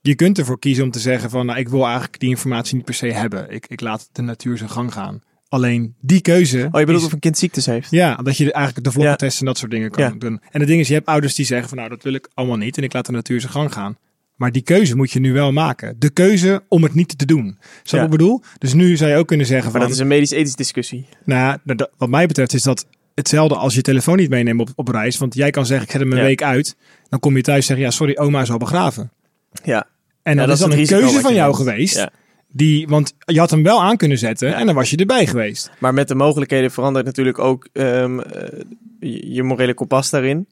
Je kunt ervoor kiezen om te zeggen van, nou, ik wil eigenlijk die informatie niet per se hebben. Ik, ik laat de natuur zijn gang gaan. Alleen die keuze. Oh, je bedoelt is- of een kind ziektes heeft? ja, dat je eigenlijk de Ja. vlogtest en dat soort dingen kan Ja. doen. En het ding is, je hebt ouders die zeggen van, nou, dat wil ik allemaal niet en ik laat de natuur zijn gang gaan. Maar die keuze moet je nu wel maken. De keuze om het niet te doen. Je Ja. wat ik bedoel? Dus nu zou je ook kunnen zeggen Maar van, dat is een medisch-ethische discussie. nou, dat- wat mij betreft is dat hetzelfde als je telefoon niet meeneemt op, op reis. Want jij kan zeggen, ik zet hem een Ja. week uit. Dan kom je thuis en zeg ja, sorry, oma is al begraven. Ja. En Ja, dat, dat is dan is een keuze van jou geweest. Die, want je had hem wel aan kunnen zetten en dan was je erbij geweest. Maar met de mogelijkheden verandert natuurlijk ook ehm, eh, je morele kompas daarin.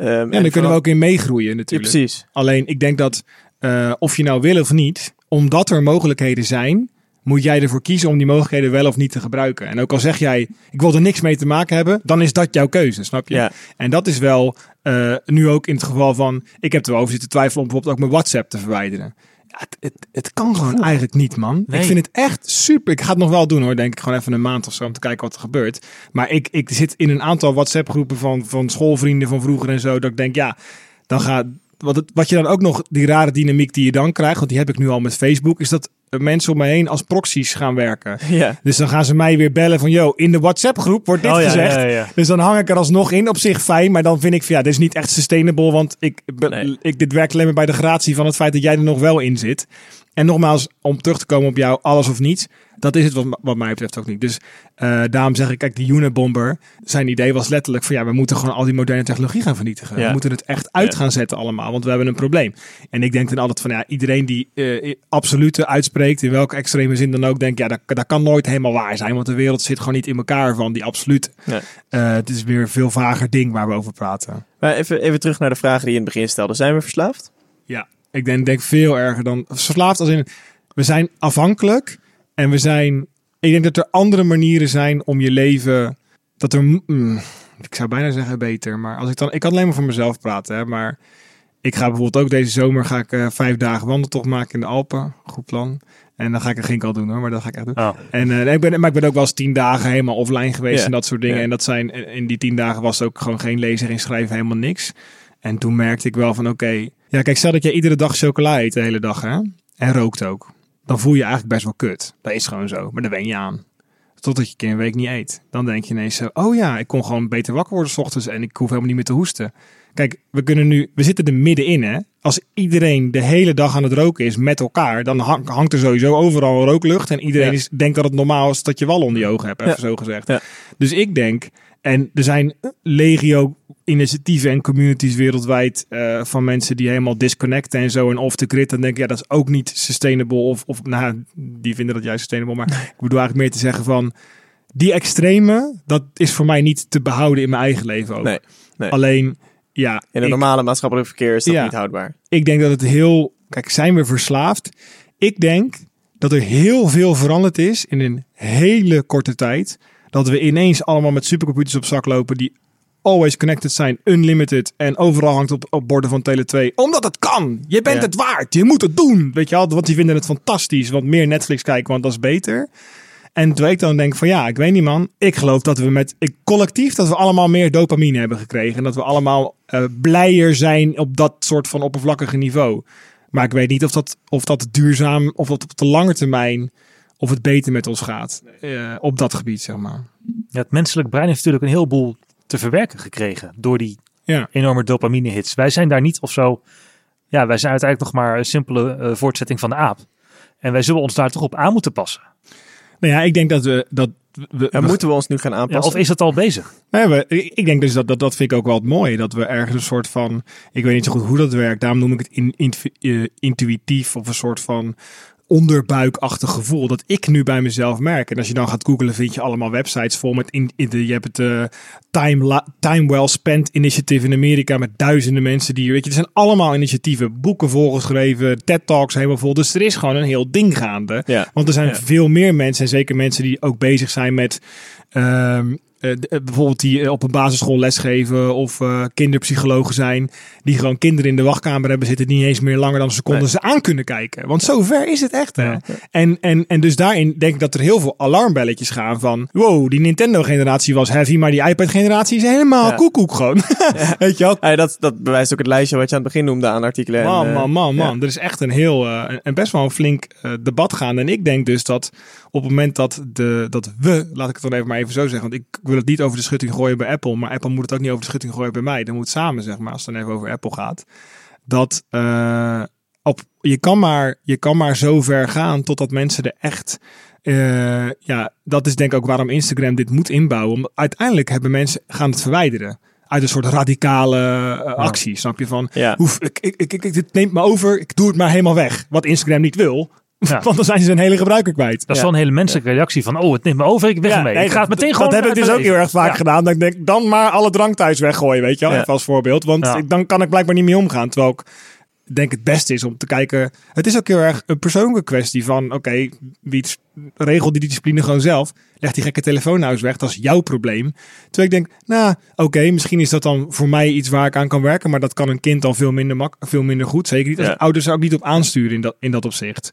Ehm, En daar kunnen we ook in meegroeien Ja, natuurlijk. precies. Alleen ik denk dat eh, of je nou wil of niet, omdat er mogelijkheden zijn, moet jij ervoor kiezen om die mogelijkheden wel of niet te gebruiken. En ook al zeg jij, ik wil er niks mee te maken hebben, dan is dat jouw keuze, snap je? Ja. En dat is wel eh, nu ook in het geval van, ik heb er wel over zitten twijfelen om bijvoorbeeld ook mijn WhatsApp te verwijderen. Het, het, het kan gewoon eigenlijk niet, man. Nee. Ik vind het echt super. Ik ga het nog wel doen hoor, denk ik. Gewoon even een maand of zo om te kijken wat er gebeurt. Maar ik, ik zit in een aantal WhatsApp-groepen van, van schoolvrienden van vroeger en zo. Dat ik denk, ja, dan gaat. Wat, het, wat je dan ook nog, die rare dynamiek die je dan krijgt, want die heb ik nu al met Facebook, is dat mensen om me heen als proxies gaan werken. Ja. Dus dan gaan ze mij weer bellen van, yo, in de WhatsApp-groep wordt dit Oh, ja, gezegd. ja. Dus dan hang ik er alsnog in. Op zich fijn, maar dan vind ik van ja, dit is niet echt sustainable. Want ik, Nee. ik, dit werkt alleen maar bij de gratie van het feit dat jij er nog wel in zit. En nogmaals, om terug te komen op jou, alles of niets. Dat is het wat, wat mij betreft ook niet. Dus uh, daarom zeg ik, kijk, die Unibomber, zijn idee was letterlijk van ja, we moeten gewoon al die moderne technologie gaan vernietigen. Ja. We moeten het echt uit gaan zetten allemaal, want we hebben een probleem. En ik denk dan altijd van ja, iedereen die uh, absolute uitspreekt, in welke extreme zin dan ook, denk ja, dat, dat kan nooit helemaal waar zijn, want de wereld zit gewoon niet in elkaar van die absoluut. Uh, het is weer een veel vager ding waar we over praten. Maar even, even terug naar de vragen die je in het begin stelde. Zijn we verslaafd? Ja, ik denk, denk veel erger dan verslaafd als in we zijn afhankelijk en we zijn. Ik denk dat er andere manieren zijn om je leven. Dat er. Mm, ik zou bijna zeggen beter, maar als ik dan. Ik kan alleen maar voor mezelf praten, hè, maar. Ik ga bijvoorbeeld ook deze zomer ga ik uh, vijf dagen wandeltocht maken in de Alpen. Goed plan. En dan ga ik een ginkel doen hoor, maar dat ga ik echt doen. Oh. En uh, ik ben, maar ik ben ook wel eens tien dagen helemaal offline geweest en dat soort dingen. En dat zijn, in die tien dagen was ook gewoon geen lezen, geen schrijven, helemaal niks. En toen merkte ik wel van oké, okay, ja kijk, stel dat je iedere dag chocola eet de hele dag hè, en rookt ook. Dan voel je je eigenlijk best wel kut. Dat is gewoon zo, maar daar wen je aan. Totdat je een keer een week niet eet. Dan denk je ineens zo, oh ja, ik kon gewoon beter wakker worden s ochtends en ik hoef helemaal niet meer te hoesten. Kijk, we kunnen nu, we zitten er middenin hè. Als iedereen de hele dag aan het roken is met elkaar, dan hang, hangt er sowieso overal rooklucht. En iedereen Ja. is, denkt dat het normaal is dat je wal onder je ogen hebt, even Ja. zo gezegd. Ja. Dus ik denk, en er zijn legio initiatieven en communities wereldwijd uh, van mensen die helemaal disconnecten en zo en off the grid. Dan denk ik, ja, dat is ook niet sustainable. Of, of nou, die vinden dat juist sustainable. Maar ik bedoel eigenlijk meer te zeggen van, die extreme, dat is voor mij niet te behouden in mijn eigen leven ook. Nee, nee. Alleen, ja. In het normale maatschappelijk verkeer is dat Ja. niet houdbaar. ik denk dat het heel. Kijk, zijn we verslaafd? Ik denk dat er heel veel veranderd is in een hele korte tijd. Dat we ineens allemaal met supercomputers op zak lopen die always connected zijn, unlimited en overal hangt op, op borden van Tele 2. Omdat het kan. Je bent Ja. het waard. Je moet het doen. Weet je wel? Want die vinden het fantastisch. Want meer Netflix kijken, want dat is beter. En terwijl ik dan denk van ja, ik weet niet man. Ik geloof dat we met ik, collectief dat we allemaal meer dopamine hebben gekregen. En dat we allemaal eh, blijer zijn op dat soort van oppervlakkige niveau. Maar ik weet niet of dat, of dat duurzaam, of dat op de lange termijn, of het beter met ons gaat. eh, op dat gebied, zeg maar. Ja, het menselijk brein heeft natuurlijk een heleboel te verwerken gekregen door die Ja. enorme dopamine hits. Wij zijn daar niet of zo. Ja, wij zijn uiteindelijk nog maar een simpele eh, voortzetting van de aap. En wij zullen ons daar toch op aan moeten passen. Nou ja, ik denk dat we. Dat we, Ja, we- moeten we ons nu gaan Ja, aanpassen? of is dat al bezig? Nee, we, ik ik denk dus dat, dat dat vind ik ook wel het mooie. Dat we ergens een soort van. Ik weet niet zo goed hoe dat werkt. Daarom noem ik het in, in- eh, intuïtief of een soort van onderbuikachtig gevoel dat ik nu bij mezelf merk. En als je dan gaat googlen, vind je allemaal websites vol met in, in de, je hebt het eh, time, La- time Well Spent Initiative in Amerika met duizenden mensen die, weet je, er zijn allemaal initiatieven, boeken volgeschreven, TED Talks helemaal vol. Dus er is gewoon een heel ding gaande. Ja. Want er zijn Ja. veel meer mensen, en zeker mensen die ook bezig zijn met ehm, eh, eh, bijvoorbeeld die eh, op een basisschool lesgeven of kinderpsychologen zijn, die gewoon kinderen in de wachtkamer hebben zitten die niet eens meer langer dan een seconde Nee. ze aan kunnen kijken. Want zover is het echt. Hè? Ja. En, en, en dus daarin denk ik dat er heel veel alarmbelletjes gaan van, wow, die Nintendo-generatie was heavy, maar die iPad-generatie is helemaal koekoek gewoon. Weet je wel? Dat, dat bewijst ook het lijstje wat je aan het begin noemde aan artikelen. en, Man, man, man, man. Er is echt een heel, en best wel een flink debat gaande. En ik denk dus dat op het moment dat, de, dat we, laat ik het dan even maar even zo zeggen, want ik wil het niet over de schutting gooien bij Apple, maar Apple moet het ook niet over de schutting gooien bij mij. Dat moet samen, zeg maar, als het dan even over Apple gaat. Dat eh, op, je, kan maar, je kan maar zo ver gaan totdat mensen er echt eh, ja, dat is denk ik ook waarom Instagram dit moet inbouwen. Omdat uiteindelijk hebben mensen gaan het verwijderen. Uit een soort radicale eh, actie, snap je? Van, Ja. Hoef, ik, ik, ik, ik, dit neemt me over, ik doe het maar helemaal weg. Wat Instagram niet wil, Ja. want dan zijn ze een hele gebruiker kwijt. Dat is Ja. wel een hele menselijke reactie van, oh, het neemt me over, ik weg ermee. nee, ik ga het dat- meteen gewoon Dat heb ik dus ook heel erg vaak Ja. gedaan. Dat ik denk, dan maar alle drank thuis weggooien, weet je wel. Ja. Even als voorbeeld. Want Ja. ik- dan kan ik blijkbaar niet mee omgaan. Terwijl ik denk het beste is om te kijken. Het is ook heel erg een persoonlijke kwestie van, oké, wie regel die discipline gewoon zelf. Leg die gekke telefoon nou eens weg. Dat is jouw probleem. Terwijl ik denk, nou, oké, misschien is dat dan voor mij iets waar ik aan kan werken. Maar dat kan een kind dan veel minder, mak veel minder goed. Zeker niet als Ja. ouders er ook niet op aansturen in dat, in dat opzicht.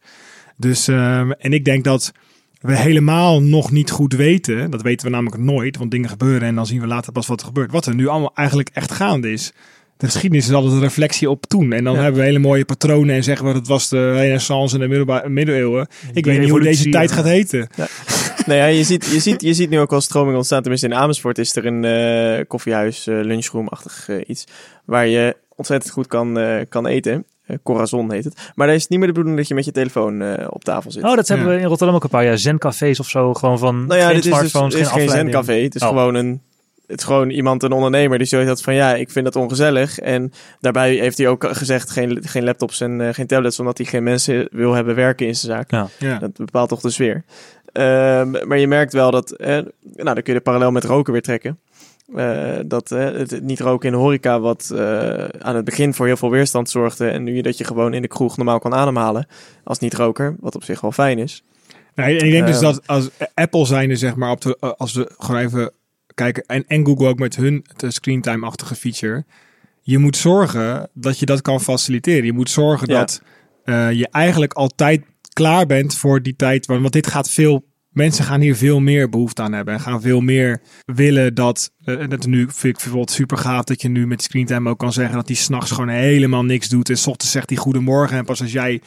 Dus, ehm, en ik denk dat we helemaal nog niet goed weten. Dat weten we namelijk nooit, want dingen gebeuren en dan zien we later pas wat er gebeurt. Wat er nu allemaal eigenlijk echt gaande is. De geschiedenis is altijd een reflectie op toen. En dan Ja. hebben we hele mooie patronen en zeggen we dat was de renaissance en de middelba- middeleeuwen. Ik weet niet hoe deze tijd gaat heten. Nou ja, je ziet, je, ziet, je ziet nu ook al stroming ontstaan. Tenminste, in Amersfoort is er een eh, koffiehuis, eh lunchroom-achtig eh, iets. Waar je ontzettend goed kan, kan eten. Eh, Corazon heet het. Maar daar is het niet meer de bedoeling dat je met je telefoon eh, op tafel zit. Oh, dat hebben Ja. we in Rotterdam ook een paar jaar. Zen-cafés of zo. Gewoon van nou ja, geen dit is dus smartphones, is geen afleiding. zendcafé. Het is Oh. gewoon een... Het is gewoon iemand, een ondernemer, die zoiets had van ja, ik vind dat ongezellig. En daarbij heeft hij ook gezegd geen, geen laptops en eh, geen tablets, omdat hij geen mensen wil hebben werken in zijn zaak. Ja. Ja. Dat bepaalt toch de sfeer. Ehm, maar je merkt wel dat, eh, nou dan kun je de parallel met roken weer trekken. Eh, dat eh, het niet roken in de horeca, wat eh, aan het begin voor heel veel weerstand zorgde. En nu dat je gewoon in de kroeg normaal kan ademhalen als niet-roker, wat op zich wel fijn is. Nee, en ik denk dus dat als Apple zijnde, zeg maar, op de, als we gewoon even kijken, en, en Google ook met hun screentime-achtige feature, je moet zorgen dat je dat kan faciliteren. Je moet zorgen Ja. dat je eigenlijk altijd klaar bent voor die tijd, want dit gaat veel, mensen gaan hier veel meer behoefte aan hebben en gaan veel meer willen dat, eh, en dat nu vind ik bijvoorbeeld super gaaf dat je nu met screentime ook kan zeggen dat hij s'nachts gewoon helemaal niks doet en s ochtends zegt hij goedemorgen en pas als jij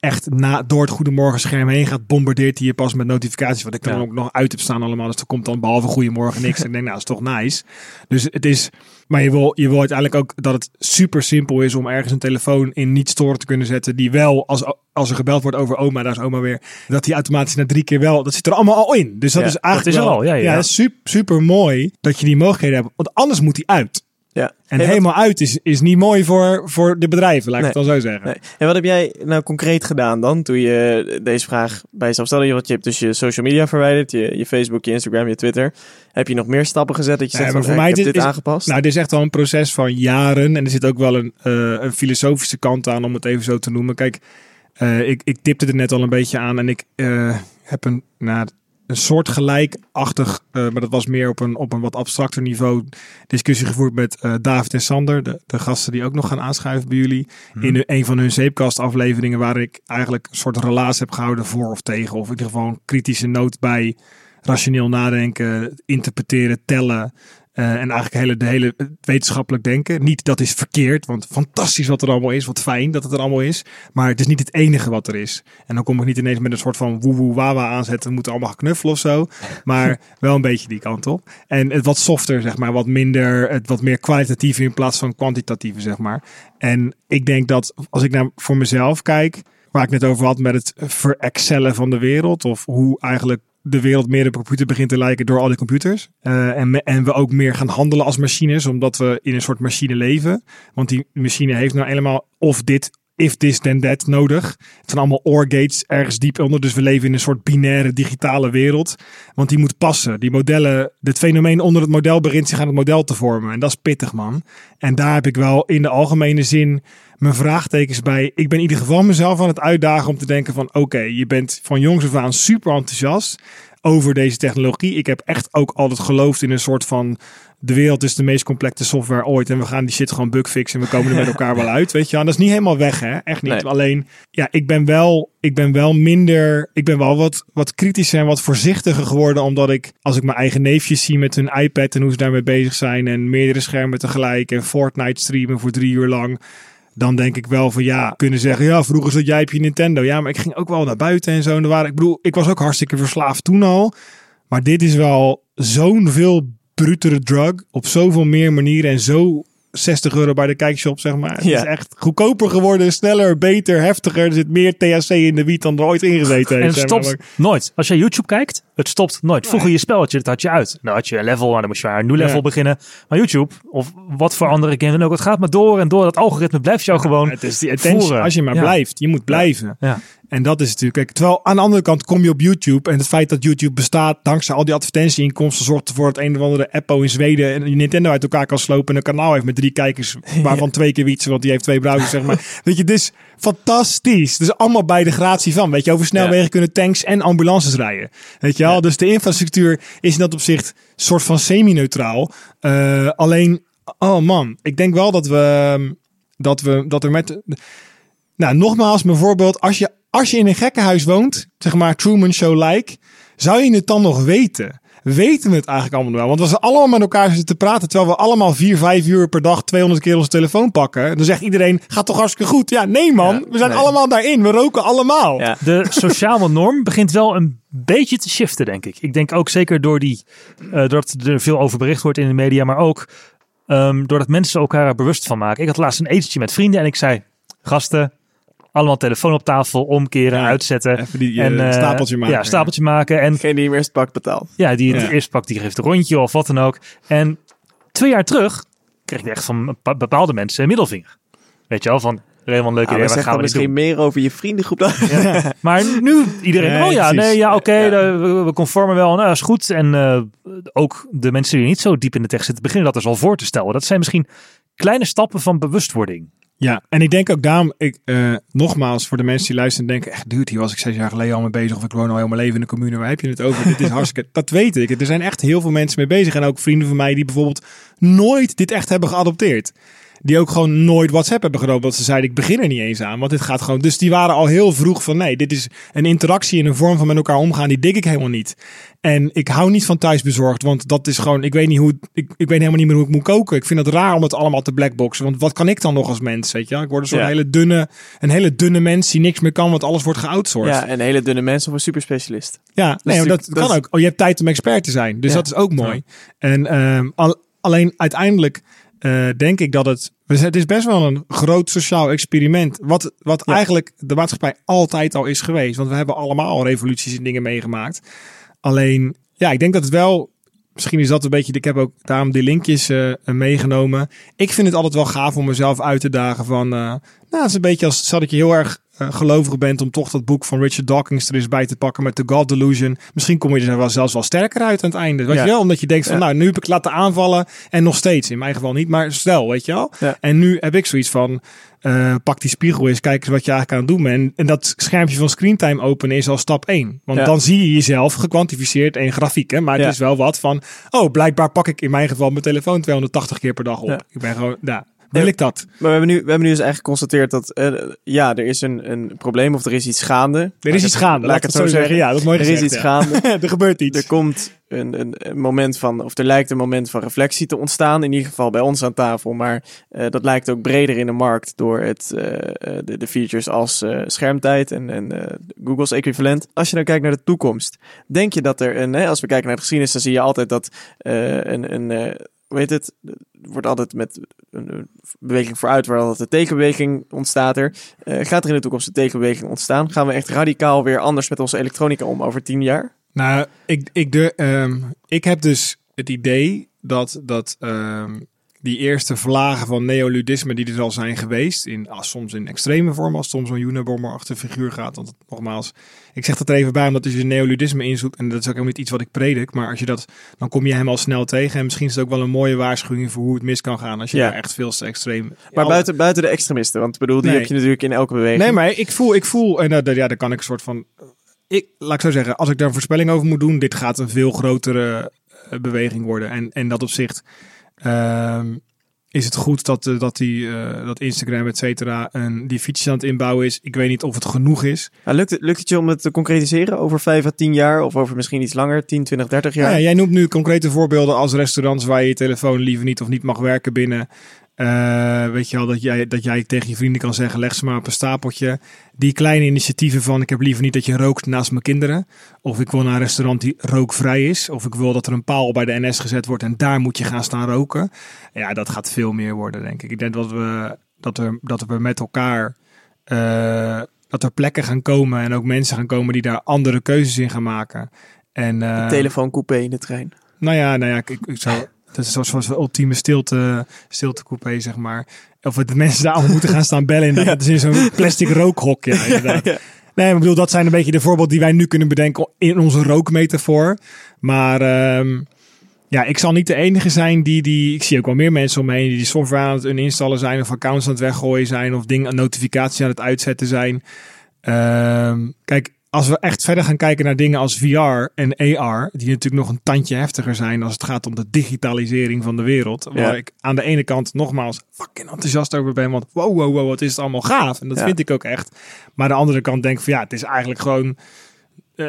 echt na, door het goedemorgen scherm heen gaat, bombardeert hij je pas met notificaties. Wat ik dan Ja. ook nog uit heb staan allemaal. Dus er komt dan behalve goedemorgen niks. en ik denk, nou, dat is toch nice. Dus het is, maar je wil, je wil uiteindelijk ook dat het super simpel is om ergens een telefoon in niet storen te kunnen zetten. Die wel, als, als er gebeld wordt over oma, daar is oma weer. Dat die automatisch na drie keer wel, dat zit er allemaal al in. Dus dat Ja, is eigenlijk dat is wel, al, ja, ja. is super, super mooi dat je die mogelijkheden hebt. Want anders moet die uit. Ja. En Hey, wat- helemaal uit is, is niet mooi voor, voor de bedrijven, laat ik het dan zo zeggen. Nee. En wat heb jij nou concreet gedaan dan toen je deze vraag bij jezelf stelde? Want je hebt dus je social media verwijderd, je, je Facebook, je Instagram, je Twitter. Heb je nog meer stappen gezet dat je Nee, zegt maar van, voor mij ik dit dit is- aangepast? Nou, dit is echt wel een proces van jaren. En er zit ook wel een, eh, een filosofische kant aan, om het even zo te noemen. Kijk, eh, ik, ik tipte er net al een beetje aan. En ik eh, heb een, nou, een soort gelijkachtig, eh, maar dat was meer op een, op een wat abstracter niveau, discussie gevoerd met eh, David en Sander. De, de gasten die ook nog gaan aanschuiven bij jullie. In de, een van hun zeepkast afleveringen, waar ik eigenlijk een soort relaas heb gehouden voor of tegen. Of in ieder geval een kritische noot bij rationeel nadenken, interpreteren, tellen. Eh, en eigenlijk hele, de hele wetenschappelijk denken. Niet dat is verkeerd, want fantastisch wat er allemaal is. Wat fijn dat het er allemaal is. Maar het is niet het enige wat er is. En dan kom ik niet ineens met een soort van woe-woe wawa aanzetten. We moeten allemaal gaan knuffelen of zo. Maar wel een beetje die kant op. En het wat softer, zeg maar. Wat minder, het wat meer kwalitatief in plaats van kwantitatieve, zeg maar. En ik denk dat als ik naar voor mezelf kijk, waar ik net over had met het verexcellen van de wereld. Of hoe eigenlijk de wereld meer een computer begint te lijken door al die computers. Eh, en, en we ook meer gaan handelen als machines, omdat we in een soort machine leven. Want die machine heeft nou helemaal of dit, if this, then that nodig. Het zijn allemaal OR gates ergens diep onder. Dus we leven in een soort binaire digitale wereld. Want die moet passen. Die modellen, het fenomeen onder het model begint zich aan het model te vormen. En dat is pittig, man. En daar heb ik wel in de algemene zin mijn vraagtekens bij. Ik ben in ieder geval mezelf aan het uitdagen om te denken van... oké, je bent van jongs af aan super enthousiast over deze technologie. Ik heb echt ook altijd geloofd in een soort van... de wereld is de meest complexe software ooit... en we gaan die shit gewoon bugfixen en we komen er met elkaar wel uit, weet je. En dat is niet helemaal weg, hè. Echt niet. Nee. Alleen, ja, ik ben wel, ik ben wel minder... ik ben wel wat, wat kritischer en wat voorzichtiger geworden... omdat ik, als ik mijn eigen neefjes zie met hun iPad... en hoe ze daarmee bezig zijn... en meerdere schermen tegelijk... en Fortnite streamen voor drie uur lang dan denk ik wel van ja, kunnen zeggen, ja, vroeger zat jij op je Nintendo. Ja, maar ik ging ook wel naar buiten en zo. En er waren, ik bedoel, ik was ook hartstikke verslaafd toen al. Maar dit is wel zo'n veel brutere drug op zoveel meer manieren en zo 60 euro bij de kijkshop, zeg maar. Het Ja. is echt goedkoper geworden, sneller, beter, heftiger. Er zit meer THC in de wiet dan er ooit ingezeten En het maar. stopt nooit. Als je YouTube kijkt, het stopt nooit. Vroeger je spelletje, dat had je uit. Dan had je een level en dan moest je aan een nieuw level Ja. beginnen. Maar YouTube, of wat voor andere game dan ook, het gaat maar door en door. Dat algoritme blijft jou gewoon Het is die attention, als je maar blijft. Je moet blijven. Ja. En dat is natuurlijk. Kijk, terwijl aan de andere kant kom je op YouTube. En het feit dat YouTube bestaat dankzij al die advertentieinkomsten zorgt ervoor dat een of andere Apple in Zweden en je Nintendo uit elkaar kan slopen. En een kanaal heeft met drie kijkers, waarvan twee keer wietsen, want die heeft twee browsers, zeg maar. Weet je, is fantastisch. Dus allemaal bij de gratie van. Weet je, over snelwegen Ja. kunnen tanks en ambulances rijden. Weet je wel? Dus de infrastructuur is in dat opzicht soort van semi-neutraal. Eh, alleen, oh man, ik denk wel dat we, dat we, dat er met, nou, nogmaals, bijvoorbeeld, als je, als je in een gekkenhuis woont, zeg maar Truman Show-like, zou je het dan nog weten? Weten we het eigenlijk allemaal wel? Want als we allemaal met elkaar zitten te praten, terwijl we allemaal vier, vijf uur per dag 200 keer onze telefoon pakken, dan zegt iedereen, gaat toch hartstikke goed? Ja, nee man, Ja, we zijn nee. allemaal daarin, we roken allemaal. Ja. De sociale norm begint wel een beetje te shiften, denk ik. Ik denk ook zeker door die, eh, doordat er veel over bericht wordt in de media, maar ook ehm, doordat mensen elkaar er bewust van maken. Ik had laatst een etentje met vrienden en ik zei, gasten, allemaal telefoon op tafel, omkeren, Ja, uitzetten. Even die en, eh, eh, stapeltje maken. Ja, stapeltje maken. En Degene die hem eerst pakt betaalt. ja, die het Ja. eerst pakt, die geeft een rondje of wat dan ook. En twee jaar terug kreeg ik echt van bepa- bepaalde mensen een middelvinger. Weet je wel, van helemaal een leuke Ah, idee, gaan we misschien doen? meer over je vriendengroep dan. Maar nu iedereen, Nee, oh ja, precies. nee, ja, oké, Ja. we, we conformen wel, nou, is goed. En eh, ook de mensen die niet zo diep in de tekst zitten, beginnen dat dus al voor te stellen. Dat zijn misschien kleine stappen van bewustwording. Ja, en ik denk ook daarom, ik, eh, nogmaals, voor de mensen die luisteren en denken, echt dude, hier was ik zes jaar geleden al mee bezig, of ik woon al heel mijn leven in de commune, waar heb je het over? dit is hartstikke, dat weet ik. Er zijn echt heel veel mensen mee bezig en ook vrienden van mij die bijvoorbeeld nooit dit echt hebben geadopteerd. Die ook gewoon nooit WhatsApp hebben genomen. Want ze zeiden, ik begin er niet eens aan. Want dit gaat gewoon... Dus die waren al heel vroeg van, nee, dit is een interactie in een vorm van met elkaar omgaan. Die dik ik helemaal niet. En ik hou niet van thuisbezorgd. Want dat is gewoon, ik weet niet hoe, ik, ik weet helemaal niet meer hoe ik moet koken. Ik vind het raar om het allemaal te blackboxen. Want wat kan ik dan nog als mens, weet je? Ik word een soort Ja. hele dunne, een hele dunne mens die niks meer kan, want alles wordt geoutsourced. Ja, en hele dunne mensen of een superspecialist. Ja, nee, maar dat, kan dat is- ook. Oh, je hebt tijd om expert te zijn. Dus Ja. dat is ook mooi. En ehm, al- alleen uiteindelijk eh, denk ik dat het... Het is best wel een groot sociaal experiment. Wat, wat Ja. eigenlijk de maatschappij altijd al is geweest. Want we hebben allemaal revoluties en dingen meegemaakt. Alleen, ja, ik denk dat het wel... Misschien is dat een beetje... Ik heb ook daarom die linkjes eh, meegenomen. Ik vind het altijd wel gaaf om mezelf uit te dagen van... eh, nou, het is een beetje als stel dat je heel erg eh, gelovig bent om toch dat boek van Richard Dawkins er eens bij te pakken met The God Delusion. Misschien kom je er wel zelfs wel sterker uit aan het einde. Weet Ja. je wel? Omdat je denkt van Ja. nou, nu heb ik laten aanvallen en nog steeds. In mijn geval niet, maar stel, weet je wel. Ja. En nu heb ik zoiets van, eh, pak die spiegel eens, kijk eens wat je eigenlijk aan het doen bent. En, en dat schermpje van screentime openen is al stap 1. Want dan zie je jezelf gekwantificeerd in grafieken. Maar het is wel wat van, oh, blijkbaar pak ik in mijn geval mijn telefoon 280 keer per dag op. Ik ben gewoon, ja, wil Ja. ik dat? Maar we hebben nu, we hebben nu dus eigenlijk geconstateerd dat, eh, ja, er is een, een probleem of er is iets gaande. Er is iets gaande, laat ik het zo zeggen. Ja, dat is mooi Er is iets ja. gaande. er gebeurt iets. Er komt een, een, een moment van, of er lijkt een moment van reflectie te ontstaan. In ieder geval bij ons aan tafel. Maar eh, dat lijkt ook breder in de markt door het, eh, eh, de, de features als eh, schermtijd en, en eh, Google's equivalent. Als je nou kijkt naar de toekomst, denk je dat er een, hè, als we kijken naar de geschiedenis, dan zie je altijd dat eh, een, een eh, heet het, wordt altijd met een, beweging vooruit waar altijd een tekenbeweging ontstaat er. Eh, gaat er in de toekomst een tekenbeweging ontstaan? Gaan we echt radicaal weer anders met onze elektronica om over tien jaar? Nou, ik, ik, de, ehm, ik heb dus het idee dat, dat ehm, die eerste vlagen van neoludisme die er al zijn geweest, in, ah, soms in extreme vorm, als om zo'n Unabomber-achtige figuur gaat. Want nogmaals, ik zeg dat er even bij, omdat als je neoludisme inzoekt, en dat is ook helemaal niet iets wat ik predik, maar als je dat, dan kom je hem al snel tegen. En misschien is het ook wel een mooie waarschuwing voor hoe het mis kan gaan als je Ja. daar echt veel te extreem... Maar Alle- buiten, buiten de extremisten, want ik bedoel, die Nee. heb je natuurlijk in elke beweging. Nee, maar ik voel, ik voel en uh, ja, daar kan ik een soort van. Ik, laat ik zo zeggen, als ik daar een voorspelling over moet doen, dit gaat een veel grotere eh, beweging worden. En, en dat opzicht ehm, is het goed dat, eh, dat, die, eh, dat Instagram, et cetera, een, die features aan het inbouwen is. Ik weet niet of het genoeg is. Nou, lukt, het, lukt het je om het te concretiseren over 5 à 10 jaar of over misschien iets langer, 10, 20, 30 jaar? Ja. jij noemt nu concrete voorbeelden als restaurants waar je je telefoon liever niet of niet mag werken binnen. Eh, weet je wel, dat jij, dat jij tegen je vrienden kan zeggen, leg ze maar op een stapeltje. Die kleine initiatieven van, ik heb liever niet dat je rookt naast mijn kinderen. Of ik wil naar een restaurant die rookvrij is. Of ik wil dat er een paal bij de NS gezet wordt en daar moet je gaan staan roken. Ja, dat gaat veel meer worden, denk ik. Ik denk dat we, dat we, dat we met elkaar... eh, dat er plekken gaan komen en ook mensen gaan komen die daar andere keuzes in gaan maken. En, eh, Telefooncoupé in de trein. nou ja, nou ja, ik, ik zou, dat is de ultieme stilte, stiltecoupé, zeg maar. Of de mensen daar allemaal moeten gaan staan bellen. En dat is in zo'n plastic rookhok. Ja, inderdaad. Ja. Nee, ik bedoel, dat zijn een beetje de voorbeelden die wij nu kunnen bedenken in onze rookmetafoor. Maar ehm, ja, ik zal niet de enige zijn die, die... Ik zie ook wel meer mensen om me heen die die software aan het installen zijn... of accounts aan het weggooien zijn... of dingen, notificaties aan het uitzetten zijn. Ehm, kijk, als we echt verder gaan kijken naar dingen als VR en AR... die natuurlijk nog een tandje heftiger zijn... als het gaat om de digitalisering van de wereld. Waar Ja. ik aan de ene kant nogmaals fucking enthousiast over ben... want wow, wow, wow, wat is het allemaal gaaf. En dat Ja. vind ik ook echt. Maar aan de andere kant denk ik van ja, het is eigenlijk gewoon... eh,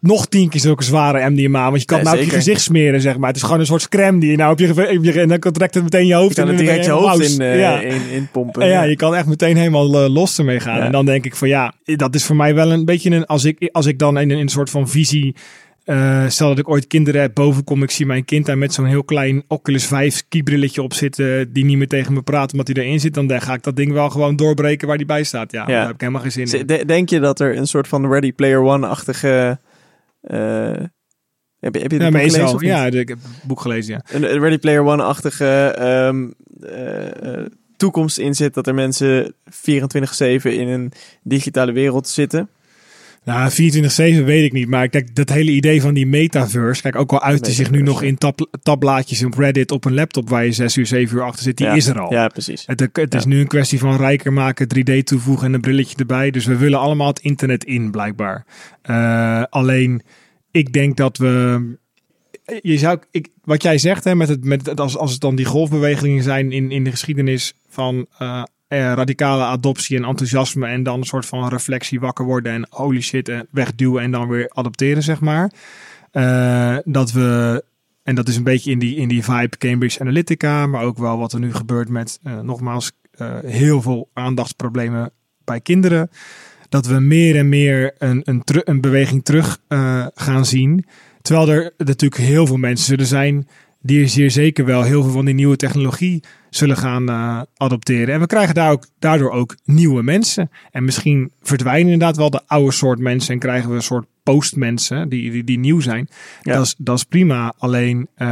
nog tien keer zulke zware MDMA. Want je kan Ja, nou op je gezicht smeren, zeg maar. Het is gewoon een soort crème die je nou op je, je en dan trekt het meteen je hoofd Je kan in het en dan direct je hoofd in, eh, ja. in, in pompen. En ja, je kan echt meteen helemaal eh, los ermee gaan. Ja. En dan denk ik van ja, dat is voor mij wel een beetje een... Als ik, als ik dan in, in een soort van visie eh, stel dat ik ooit kinderen heb, boven kom, ik zie mijn kind daar met zo'n heel klein Oculus 5 skibrilletje op zitten, die niet meer tegen me praat omdat hij erin zit, dan ga ik dat ding wel gewoon doorbreken waar die bij staat. Ja, daar heb ik helemaal geen zin in. De- Denk je dat er een soort van Ready Player One-achtige... eh, heb, je- heb je Ja, boek meestal. gelezen? Ja, de- ik heb het boek gelezen, ja. een een Ready Player One-achtige ehm, eh, eh, toekomst in zit. Dat er mensen 24-7 in een digitale wereld zitten. Nou, 24-7 weet ik niet, maar ik denk dat hele idee van die metaverse, kijk, ook al uit zich nu nog in tab tabblaadjes op Reddit op een laptop waar je 6 uur, 7 uur achter zit, die Ja. is er al. Ja, precies. Het, het is Ja. nu een kwestie van rijker maken, 3D toevoegen en een brilletje erbij. Dus we willen allemaal het internet in, blijkbaar. Eh, alleen, ik denk dat we. Je zou, ik, wat jij zegt, hè, met het, met het, als, als het dan die golfbewegingen zijn in, in de geschiedenis van eh, radicale adoptie en enthousiasme. En dan een soort van reflectie wakker worden en holy shit, en wegduwen en dan weer adopteren, zeg maar. Eh, dat we en dat is een beetje in die, in die vibe Cambridge Analytica, maar ook wel wat er nu gebeurt met, eh, nogmaals, eh, heel veel aandachtsproblemen bij kinderen. Dat we meer en meer een, een, een beweging terug eh, gaan zien. Terwijl er natuurlijk heel veel mensen zullen zijn die zeer zeker wel heel veel van die nieuwe technologie zullen gaan eh, adopteren. En we krijgen daar ook, daardoor ook nieuwe mensen. En misschien verdwijnen inderdaad wel de oude soort mensen en krijgen we een soort postmensen die, die, die nieuw zijn. Ja. Dat, is, dat is prima. Alleen, eh,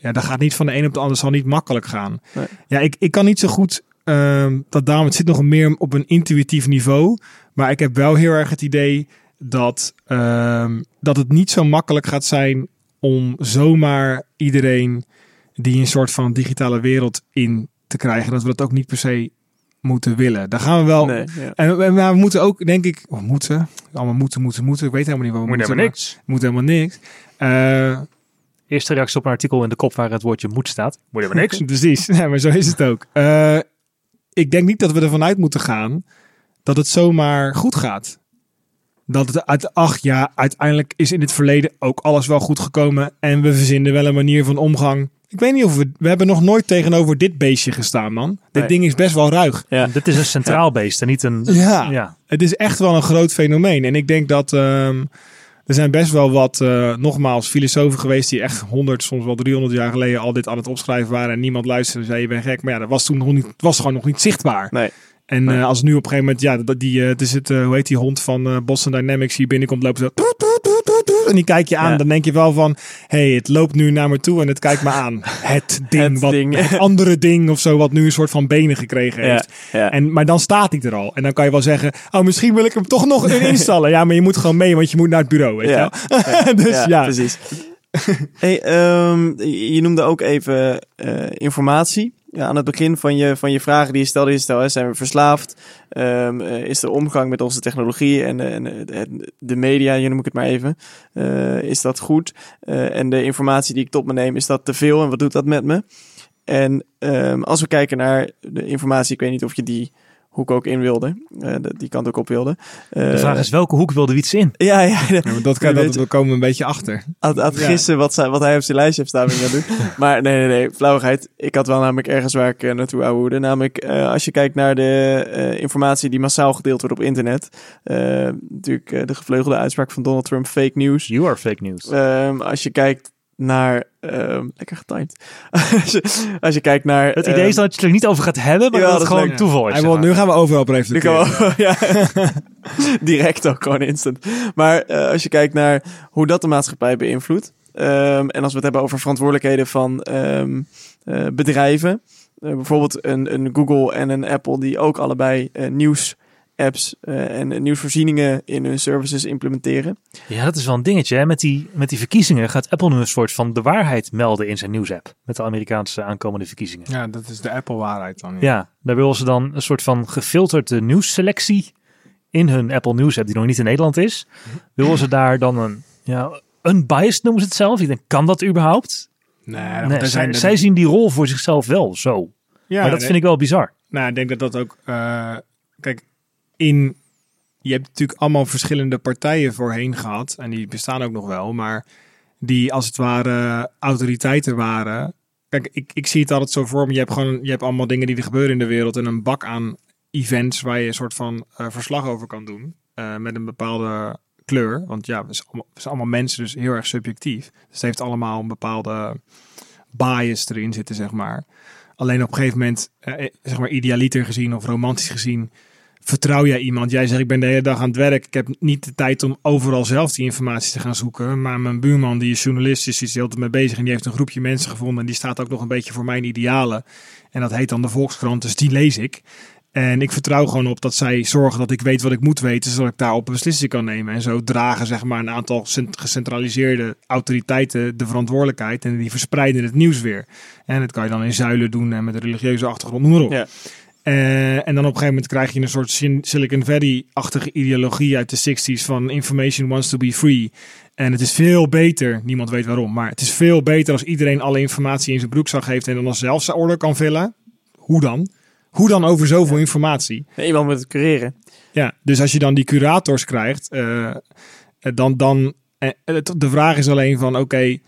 ja, dat gaat niet van de een op de ander, zal niet makkelijk gaan. Nee. Ja, ik, ik kan niet zo goed ehm, dat daarom, het zit nog meer op een intuïtief niveau. Maar ik heb wel heel erg het idee dat, ehm, dat het niet zo makkelijk gaat zijn om zomaar iedereen die een soort van digitale wereld in te krijgen. Dat we dat ook niet per se moeten willen. Daar gaan we wel. Nee, ja. En, en- maar we moeten ook, denk ik, oh, moeten. Allemaal moeten, moeten, moeten. Ik weet helemaal niet wat we Moet moeten. helemaal maar- niks. Moet helemaal niks. Eh, Eerste reactie op een artikel in de kop waar het woordje moet staat. Moet helemaal niks. Precies, ja, maar zo is het ook. Eh, ik denk niet dat we ervan uit moeten gaan dat het zomaar goed gaat. Dat het uit, ach ja, uiteindelijk is in het verleden ook alles wel goed gekomen. En we verzinnen wel een manier van omgang. Ik weet niet of we, we hebben nog nooit tegenover dit beestje gestaan, man. Dit ding is best wel ruig. Ja. Dit is een centraal beest en niet een... Ja. ja. Het is echt wel een groot fenomeen. En ik denk dat ehm, er zijn best wel wat, eh, nogmaals, filosofen geweest die echt 100, soms wel 300 jaar geleden al dit aan het opschrijven waren. En niemand luisterde en zei je bent gek. Maar ja, dat was toen nog niet, was gewoon nog niet zichtbaar. Nee. En Nee. eh, als nu op een gegeven moment, ja, dat die, eh, het is het, hoe heet die hond van Boston Dynamics hier binnenkomt lopen zo. En die kijk je aan, Ja. dan denk je wel van, hé, hey, het loopt nu naar me toe en het kijkt me aan. Het ding, Het wat, ding. het andere ding of zo, wat nu een soort van benen gekregen heeft. ja. En, maar dan staat hij er al. En dan kan je wel zeggen, oh, misschien wil ik hem toch nog in installen. Ja, maar je moet gewoon mee, want je moet naar het bureau, weet je wel. dus ja, precies. hey, ehm, je noemde ook even eh, informatie. Ja, aan het begin van je, van je vragen die je stelde, je stelde, zijn we verslaafd? Ehm, eh, is de omgang met onze technologie en, eh, en eh, de, media, je noem ik het maar even, is dat goed? En de informatie die ik tot me neem, is dat te veel en wat doet dat met me? En ehm, als we kijken naar de informatie, ik weet niet of je die hoek ook in wilde, eh, de- die kant ook op wilde. De Eh, vraag is welke hoek wilde Wiets in? Ja, ja, Ja, maar dat, kan, dat, daar komen we een beetje achter. aan, aan het Ja. gissen wat, zij, wat hij op zijn lijstje heeft staan. het doen. Maar nee, nee, nee, flauwigheid. Ik had wel namelijk ergens waar ik eh, naartoe ouwehoede. Namelijk, eh, als je kijkt naar de eh, informatie die massaal gedeeld wordt op internet. eh, natuurlijk eh, de gevleugelde uitspraak van Donald Trump, fake news. You are fake news. Ehm, als je kijkt naar... ehm, lekker getimed. als, je, als je kijkt naar... Het idee is dat je het er niet over gaat hebben, maar ja, dat het gewoon leuk. toeval is. Hij wil, nu gaan we overal op Nu ja. Direct ook gewoon instant. Maar eh, als je kijkt naar hoe dat de maatschappij beïnvloedt. ehm, en als we het hebben over verantwoordelijkheden van ehm, eh, bedrijven. eh, bijvoorbeeld een, een Google en een Apple die ook allebei eh, nieuws apps eh, en nieuwsvoorzieningen in hun services implementeren. Ja, dat is wel een dingetje. Hè? Met, die, met die verkiezingen gaat Apple nu een soort van de waarheid melden in zijn nieuwsapp. Met de Amerikaanse aankomende verkiezingen. Ja, dat is de Apple-waarheid dan. Ja, daar willen ze dan een soort van gefilterde nieuwsselectie in hun Apple News app, die nog niet in Nederland is. Willen ze daar dan een, ja, unbiased noemen ze het zelf. Ik denk, kan dat überhaupt? Nee, Nee, zij, zij zien die rol voor zichzelf wel zo. ja, maar dat vind ik wel bizar. Nou, ik denk dat dat ook. eh, kijk, in. Je hebt natuurlijk allemaal verschillende partijen voorheen gehad. En die bestaan ook nog wel. Maar die als het ware autoriteiten waren. Kijk, ik, ik zie het altijd zo voor. Je hebt gewoon je hebt allemaal dingen die er gebeuren in de wereld. En een bak aan events waar je een soort van eh, verslag over kan doen. eh, met een bepaalde kleur. Want ja, we zijn allemaal, allemaal mensen, dus heel erg subjectief. Dus het heeft allemaal een bepaalde bias erin zitten, zeg maar. Alleen op een gegeven moment, eh, zeg maar idealiter gezien of romantisch gezien, vertrouw jij iemand. Jij zegt, ik ben de hele dag aan het werk. Ik heb niet de tijd om overal zelf die informatie te gaan zoeken. Maar mijn buurman, die is journalist, is, er altijd mee bezig. En die heeft een groepje mensen gevonden. En die staat ook nog een beetje voor mijn idealen. En dat heet dan de Volkskrant, dus die lees ik. En ik vertrouw gewoon op dat zij zorgen dat ik weet wat ik moet weten, zodat ik daarop een beslissing kan nemen. En zo dragen zeg maar een aantal cent- gecentraliseerde autoriteiten de verantwoordelijkheid en die verspreiden het nieuws weer. En dat kan je dan in zuilen doen en met een religieuze achtergrond, noem maar op. Ja. Eh, en dan op een gegeven moment krijg je een soort Silicon Valley-achtige ideologie uit de 60s van information wants to be free. En het is veel beter, niemand weet waarom, maar het is veel beter als iedereen alle informatie in zijn broekzak heeft en dan als zelfs kan vullen. Hoe dan? Hoe dan over zoveel informatie? Nee, iemand moet het cureren. Ja, dus als je dan die curators krijgt, eh, eh, dan, dan de vraag is alleen van, oké,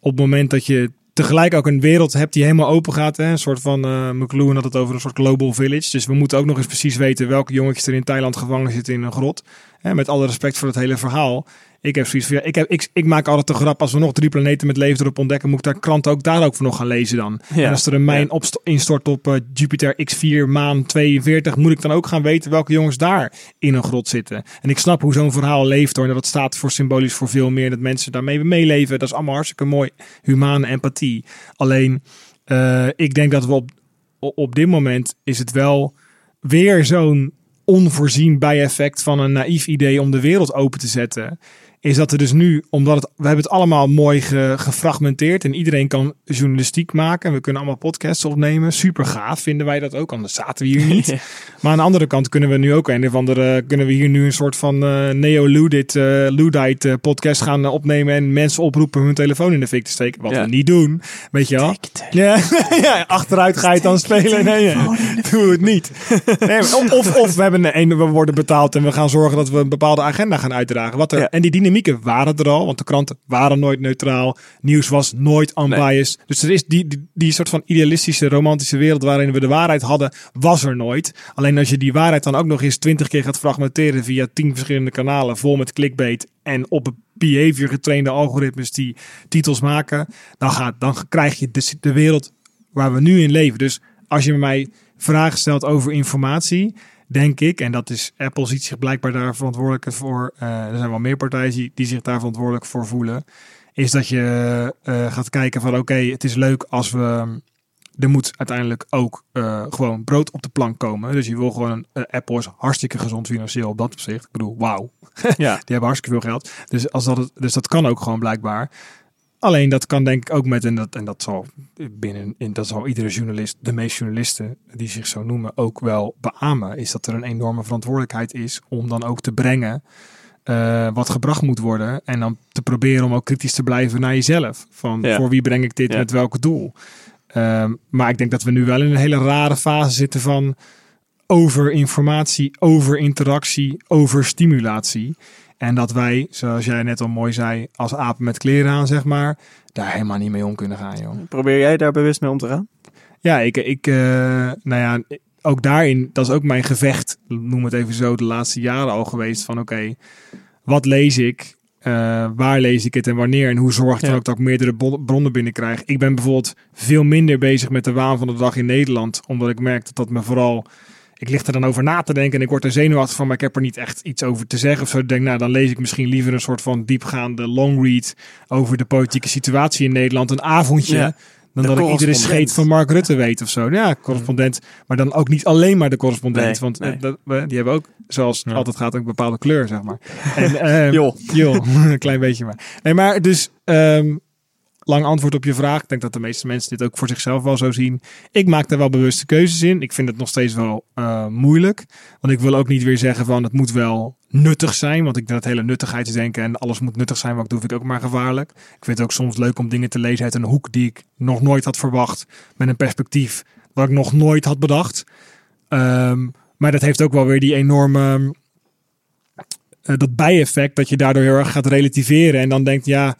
op het moment dat je tegelijk ook een wereld hebt die helemaal open gaat, hè, een soort van, eh McLuhan had het over een soort global village, dus we moeten ook nog eens precies weten welke jongetjes er in Thailand gevangen zitten in een grot, hè, met alle respect voor het hele verhaal. Ik heb zoiets van, ja, ik, heb, ik, ik maak altijd de grap, als we nog drie planeten met leven erop ontdekken, moet ik daar kranten ook daar ook voor nog gaan lezen dan. Ja. En als er een mijn opst- instort op eh, Jupiter X4 maan 42, moet ik dan ook gaan weten welke jongens daar in een grot zitten. En ik snap hoe zo'n verhaal leeft hoor. En dat staat voor symbolisch voor veel meer. Dat mensen daarmee meeleven. Dat is allemaal hartstikke mooi. Humane empathie. Alleen, eh, ik denk dat we op, op dit moment is het wel weer zo'n onvoorzien bijeffect van een naïef idee om de wereld open te zetten. Is dat er dus nu, omdat het, we hebben het allemaal mooi ge- gefragmenteerd en iedereen kan journalistiek maken. En we kunnen allemaal podcasts opnemen. Super gaaf vinden wij dat ook, anders zaten we hier niet. Maar aan de andere kant kunnen we nu ook een of andere, kunnen we hier nu een soort van eh neo-ludit, eh, Ludite eh, podcast gaan opnemen en mensen oproepen hun telefoon in de fik te steken. Wat Ja. we niet doen, weet je wel. Ja, ja, achteruit ga je het dan spelen. Nee, doe het niet. Nee, of, of, of we, hebben een, we worden betaald en we gaan zorgen dat we een bepaalde agenda gaan uitdragen. Wat er. En die dynamieken waren er al, want de kranten waren nooit neutraal. Nieuws was nooit unbiased. Dus er is die, die, die soort van idealistische, romantische wereld waarin we de waarheid hadden, was er nooit. Alleen als je die waarheid dan ook nog eens twintig keer gaat fragmenteren via tien verschillende kanalen, vol met clickbait en op behavior getrainde algoritmes die titels maken, dan, gaat, dan krijg je de, de wereld waar we nu in leven. Dus als je mij vragen stelt over informatie, denk ik, en dat is Apple ziet zich blijkbaar daar verantwoordelijk voor. eh, er zijn wel meer partijen die, die zich daar verantwoordelijk voor voelen. Is dat je eh, gaat kijken van oké, het is leuk als we. Er moet uiteindelijk ook eh, gewoon brood op de plank komen. Dus je wil gewoon een Apple is hartstikke gezond financieel op dat opzicht. Ik bedoel, wauw. Ja. Die hebben hartstikke veel geld. Dus, als dat, het- dus dat kan ook gewoon blijkbaar. Alleen dat kan denk ik ook met, en dat, en dat zal binnen, in, dat zal iedere journalist, de meeste journalisten die zich zo noemen, ook wel beamen. Is dat er een enorme verantwoordelijkheid is om dan ook te brengen eh, wat gebracht moet worden. En dan te proberen om ook kritisch te blijven naar jezelf. Van Ja. voor wie breng ik dit Ja. met welk doel? Ehm, maar ik denk dat we nu wel in een hele rare fase zitten van over informatie, over interactie, over stimulatie. En dat wij, zoals jij net al mooi zei, als apen met kleren aan, zeg maar, daar helemaal niet mee om kunnen gaan, joh. Probeer jij daar bewust mee om te gaan? Ja, ik, ik eh, nou ja, ook daarin, dat is ook mijn gevecht, noem het even zo, de laatste jaren al geweest. Van oké, wat lees ik? Eh, waar lees ik het en wanneer? En hoe zorg ik dan Ja. ook dat ik meerdere bronnen binnenkrijg? Ik ben bijvoorbeeld veel minder bezig met de waan van de dag in Nederland. Omdat ik merk dat dat me vooral... Ik lig er dan over na te denken en ik word er zenuwachtig van, maar ik heb er niet echt iets over te zeggen. Of zo. Ik denk, nou, dan lees ik misschien liever een soort van diepgaande long read over de politieke situatie in Nederland. Een avondje. Ja. Dan dat ik iedere scheet van Mark Rutte weet of zo. Ja, correspondent. Maar dan ook niet alleen maar de correspondent. Nee, want nee. eh, dat, die hebben ook, zoals Ja. altijd gaat, ook een bepaalde kleur, zeg maar. En, ehm, Joh. joh, een klein beetje maar. Nee, maar dus ehm, lang antwoord op je vraag. Ik denk dat de meeste mensen dit ook voor zichzelf wel zo zien. Ik maak daar wel bewuste keuzes in. Ik vind het nog steeds wel eh, moeilijk. Want ik wil ook niet weer zeggen van het moet wel nuttig zijn. Want ik denk dat hele nuttigheidsdenken en alles moet nuttig zijn wat ik doe, vind ik ook maar gevaarlijk. Ik vind het ook soms leuk om dingen te lezen uit een hoek die ik nog nooit had verwacht. Met een perspectief wat ik nog nooit had bedacht. Ehm, maar dat heeft ook wel weer die enorme eh, dat bijeffect dat je daardoor heel erg gaat relativeren en dan denkt ja,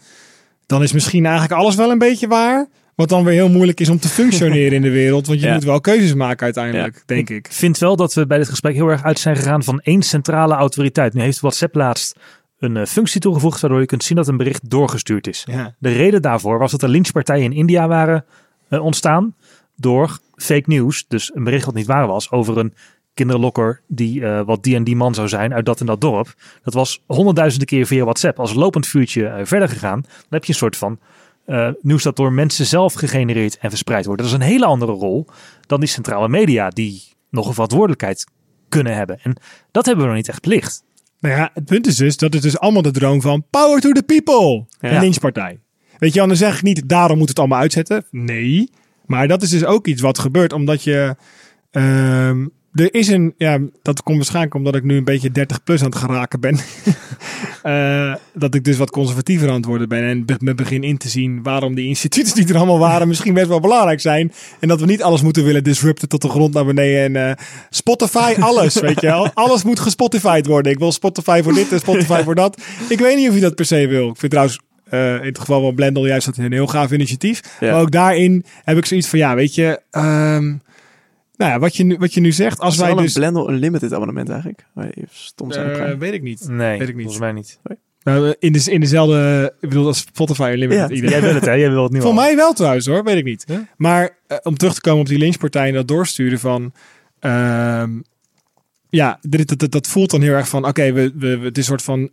dan is misschien eigenlijk alles wel een beetje waar. Wat dan weer heel moeilijk is om te functioneren in de wereld. Want je Ja. moet wel keuzes maken uiteindelijk, denk ik. Ik vind wel dat we bij dit gesprek heel erg uit zijn gegaan van één centrale autoriteit. Nu heeft WhatsApp laatst een eh, functie toegevoegd waardoor je kunt zien dat een bericht doorgestuurd is. Ja. De reden daarvoor was dat er lynchpartijen in India waren eh, ontstaan door fake news. Dus een bericht wat niet waar was over een kinderlokker die eh, wat die en die man zou zijn uit dat en dat dorp. Dat was honderdduizenden keer via WhatsApp als lopend vuurtje eh, verder gegaan. Dan heb je een soort van eh, nieuws dat door mensen zelf gegenereerd en verspreid wordt. Dat is een hele andere rol dan die centrale media die nog een verantwoordelijkheid kunnen hebben. En dat hebben we nog niet echt plicht. Nou ja, het punt is dus dat het dus allemaal de droom van power to the people. Ja. Een lynchpartij. Weet je, dan zeg ik niet daarom moet het allemaal uitzetten. Nee. Maar dat is dus ook iets wat gebeurt omdat je... ehm, er is een... Ja, dat komt waarschijnlijk omdat ik nu een beetje 30 plus aan het geraken ben. Eh, dat ik dus wat conservatiever aan het worden ben. En be- me begin in te zien waarom die instituten die er allemaal waren misschien best wel belangrijk zijn. En dat we niet alles moeten willen disrupten tot de grond naar beneden. En eh, Spotify, alles, weet je wel. Alles moet gespotified worden. Ik wil Spotify voor dit en Spotify voor dat. Ik weet niet of je dat per se wil. Ik vind trouwens eh, in het geval van Blendel juist dat een heel gaaf initiatief. Ja. Maar ook daarin heb ik zoiets van, ja, weet je... ehm, nou ja, wat je nu, wat je nu zegt, als Is wij een dus... Blendel Unlimited abonnement eigenlijk? Stom zijn Eh, Prime. weet ik niet. Nee, Weet ik niet. volgens mij niet. Nou, in, de, in dezelfde, ik bedoel, als Spotify Unlimited. Ja. idee. Jij wil het hè? Jij wil het nu Voor mij wel trouwens hoor, weet ik niet. Maar eh, om terug te komen op die lynchpartij en dat doorsturen van... ehm, ja, dit, dat, dat, dat voelt dan heel erg van... Oké, we, we, we- het is een soort van...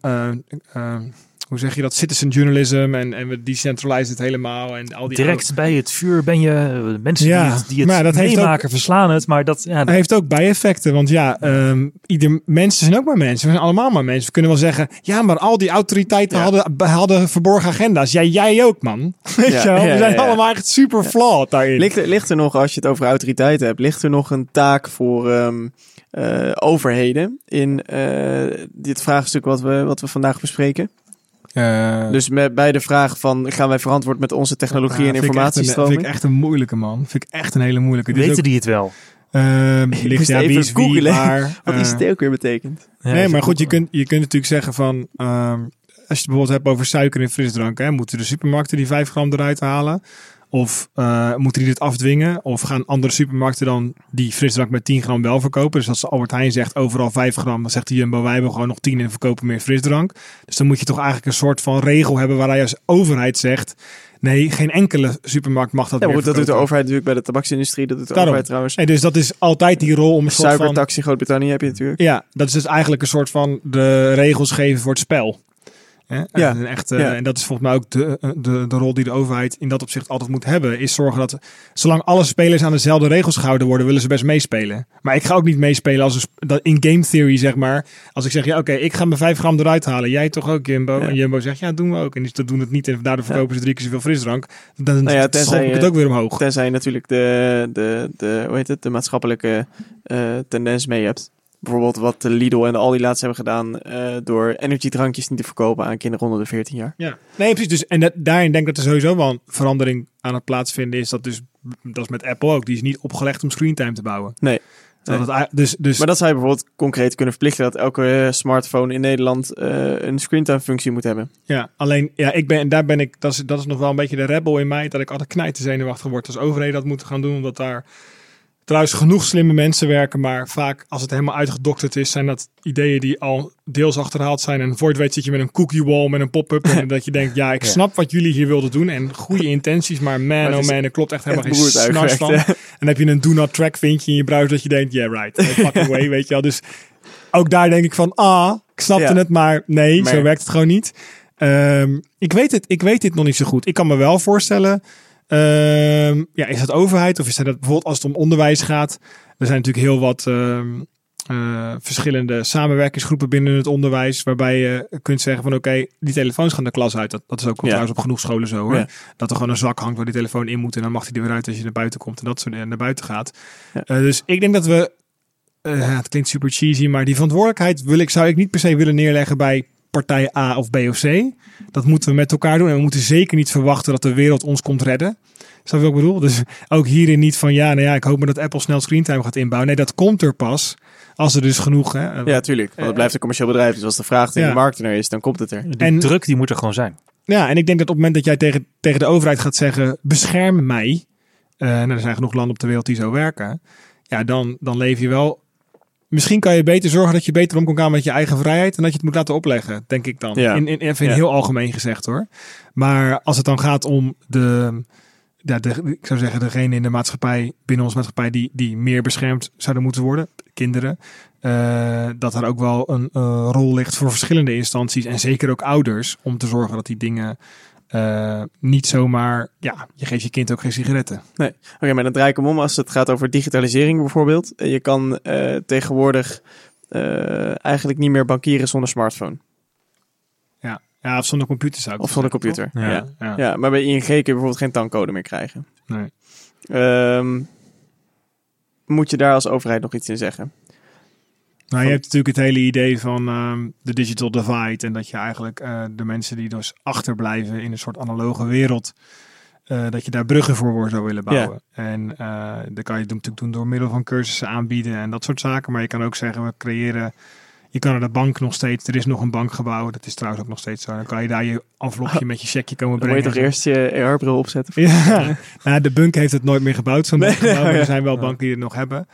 hoe zeg je dat? Citizen journalism en, en we decentralizen het helemaal. En al die Direct bij het vuur ben je eh, mensen Ja, die het, die het dat meemaken, verslaan het. Maar dat, ja, Dat heeft ook bijeffecten, want ja, ehm, ieder, mensen zijn ook maar mensen. We zijn allemaal maar mensen. We kunnen wel zeggen, ja, maar al die autoriteiten Ja. hadden, hadden verborgen agenda's. Ja, jij ook, man. Weet Ja, je wel? We zijn ja, ja. allemaal echt super flawed daarin. Ligt er, ligt er nog, als je het over autoriteiten hebt, ligt er nog een taak voor ehm, eh, overheden in eh, dit vraagstuk wat we, wat we vandaag bespreken? Eh, Dus met, bij de vraag van, gaan wij verantwoord met onze technologie en een- informatiestroming? Vind ik echt een moeilijke, man. Vind ik echt een hele moeilijke. Weten ook, die het wel. ehm, Ik ligt, moest ja, wie even is wie, googlen waar. Wat eh, ook weer betekent. Ja, nee, maar goed, je kunt, je kunt natuurlijk zeggen van... ehm, als je het bijvoorbeeld hebt over suiker in frisdrank... Hè, moeten de supermarkten die 5 gram eruit halen? Of eh, moeten die dit afdwingen? Of gaan andere supermarkten dan die frisdrank met 10 gram wel verkopen? Dus als Albert Heijn zegt overal 5 gram... dan zegt de Jumbo wij hebben gewoon nog 10 en verkopen meer frisdrank. Dus dan moet je toch eigenlijk een soort van regel hebben... waar hij als overheid zegt... nee, geen enkele supermarkt mag dat Ja, maar meer goed, dat doet de overheid natuurlijk bij de tabaksindustrie. Dat doet de Daarom. overheid trouwens. En dus dat is altijd die rol om een soort van... Suikertax in Groot-Brittannië heb je natuurlijk. Ja, dat is dus eigenlijk een soort van de regels geven voor het spel. Hè? Ja, En, echt, ja. en dat is volgens mij ook de, de, de rol die de overheid in dat opzicht altijd moet hebben. Is zorgen dat zolang alle spelers aan dezelfde regels gehouden worden, willen ze best meespelen. Maar ik ga ook niet meespelen als een dat in game theory, zeg maar. Als ik zeg, ja oké, ik ga mijn 5 gram eruit halen. Jij toch ook, Jumbo? Ja. En Jumbo zegt, ja doen we ook. En die doen het niet en daardoor verkopen ze drie keer zoveel frisdrank. Dan Nou ja, ja, tenzij ik het ook weer omhoog. Tenzij je natuurlijk de, de, de, hoe heet het, de maatschappelijke eh, tendens mee hebt. Bijvoorbeeld wat de Lidl en de Aldi laatst hebben gedaan eh, door energiedrankjes niet te verkopen aan kinderen onder de 14 jaar. Ja, nee, precies. Dus, en dat, daarin denk ik dat er sowieso wel een verandering aan het plaatsvinden is. Dat, dus, dat is met Apple ook. Die is niet opgelegd om screentime te bouwen. Nee. Dat het, ei- dus, dus, Maar dat zou je bijvoorbeeld concreet kunnen verplichten dat elke eh, smartphone in Nederland eh, een screentime functie moet hebben. ja, alleen, ja, ik ben, en daar ben ik, dat is, dat is nog wel een beetje de rebel in mij. Dat ik altijd knijten zenuwachtig word als overheden dat moeten gaan doen. Omdat daar trouwens genoeg slimme mensen werken. Maar vaak als het helemaal uitgedokterd is, zijn dat ideeën die al deels achterhaald zijn. En voor het weet zit je met een cookie wall, met een pop-up. En dat je denkt, ja, ik Ja. snap wat jullie hier wilden doen. En goede intenties, maar man, oh man, er klopt echt helemaal geen snars van. hè. En dan heb je een do not track vinkje in je browser dat je denkt, yeah right, fucking way, weet je wel. Dus ook daar denk ik van, ah, ik snapte Ja. het, maar nee, Maar- zo werkt het gewoon niet. Ehm, ik, weet het, ik weet dit nog niet zo goed. Ik kan me wel voorstellen, ja, is dat overheid of is dat bijvoorbeeld als het om onderwijs gaat? Er zijn natuurlijk heel wat ehm, eh, verschillende samenwerkingsgroepen binnen het onderwijs, waarbij je kunt zeggen van oké, die telefoons gaan de klas uit. Dat, dat is ook wel Ja. trouwens op genoeg scholen zo hoor. Ja. Dat er gewoon een zak hangt waar die telefoon in moet en dan mag hij er weer uit als je naar buiten komt en dat soort en naar buiten gaat. Ja. Eh, dus ik denk dat we, eh, het klinkt super cheesy, maar die verantwoordelijkheid wil ik, zou ik niet per se willen neerleggen bij partij A of B of C. Dat moeten we met elkaar doen en we moeten zeker niet verwachten dat de wereld ons komt redden. Snap je wat ik bedoel? Dus ook hierin niet van ja, nou ja, ik hoop maar dat Apple snel screentime gaat inbouwen. Nee, dat komt er pas als er dus genoeg. Hè, Ja, tuurlijk. Want het blijft een commercieel bedrijf. Dus als de vraag in Ja. de markt er is, dan komt het er. Die En- druk die moet er gewoon zijn. Ja, en ik denk dat op het moment dat jij tegen, tegen de overheid gaat zeggen: bescherm mij. eh, nou, er zijn genoeg landen op de wereld die zo werken. Ja, dan, dan leef je wel misschien kan je beter zorgen dat je beter om kan gaan met je eigen vrijheid en dat je het moet laten opleggen, denk ik dan. Ja. In, in, even in heel algemeen gezegd hoor. Maar als het dan gaat om de, ja, de, ik zou zeggen, degene in de maatschappij, binnen onze maatschappij, die, die meer beschermd zouden moeten worden, kinderen, eh, dat er ook wel een eh, rol ligt voor verschillende instanties en zeker ook ouders, om te zorgen dat die dingen eh, niet zomaar, ja, je geeft je kind ook geen sigaretten. Oké, maar dan draai ik hem om als het gaat over digitalisering bijvoorbeeld. Je kan eh, tegenwoordig eh, eigenlijk niet meer bankieren zonder smartphone. Ja, ja of zonder computer zou ik Of zonder zeggen, computer. toch? Ja. Ja, Ja. ja. maar bij ING kun je bijvoorbeeld geen tankcode meer krijgen. Nee. Ehm, moet je daar als overheid nog iets in zeggen? Nou, je hebt natuurlijk het hele idee van ehm, de digital divide. En dat je eigenlijk eh, de mensen die dus achterblijven in een soort analoge wereld. eh, dat je daar bruggen voor zou willen bouwen. En eh dat kan je natuurlijk doen door middel van cursussen aanbieden en dat soort zaken. Maar je kan ook zeggen, we creëren. Je kan naar de bank nog steeds. Er is nog een bankgebouw. Dat is trouwens ook nog steeds zo. Dan kan je daar je envelopje met je checkje komen Dan moet je brengen. toch eerst je AR-bril opzetten? Ja, nou, de Bunk heeft het nooit meer gebouwd, zo'n Nee, er zijn wel banken die het nog hebben.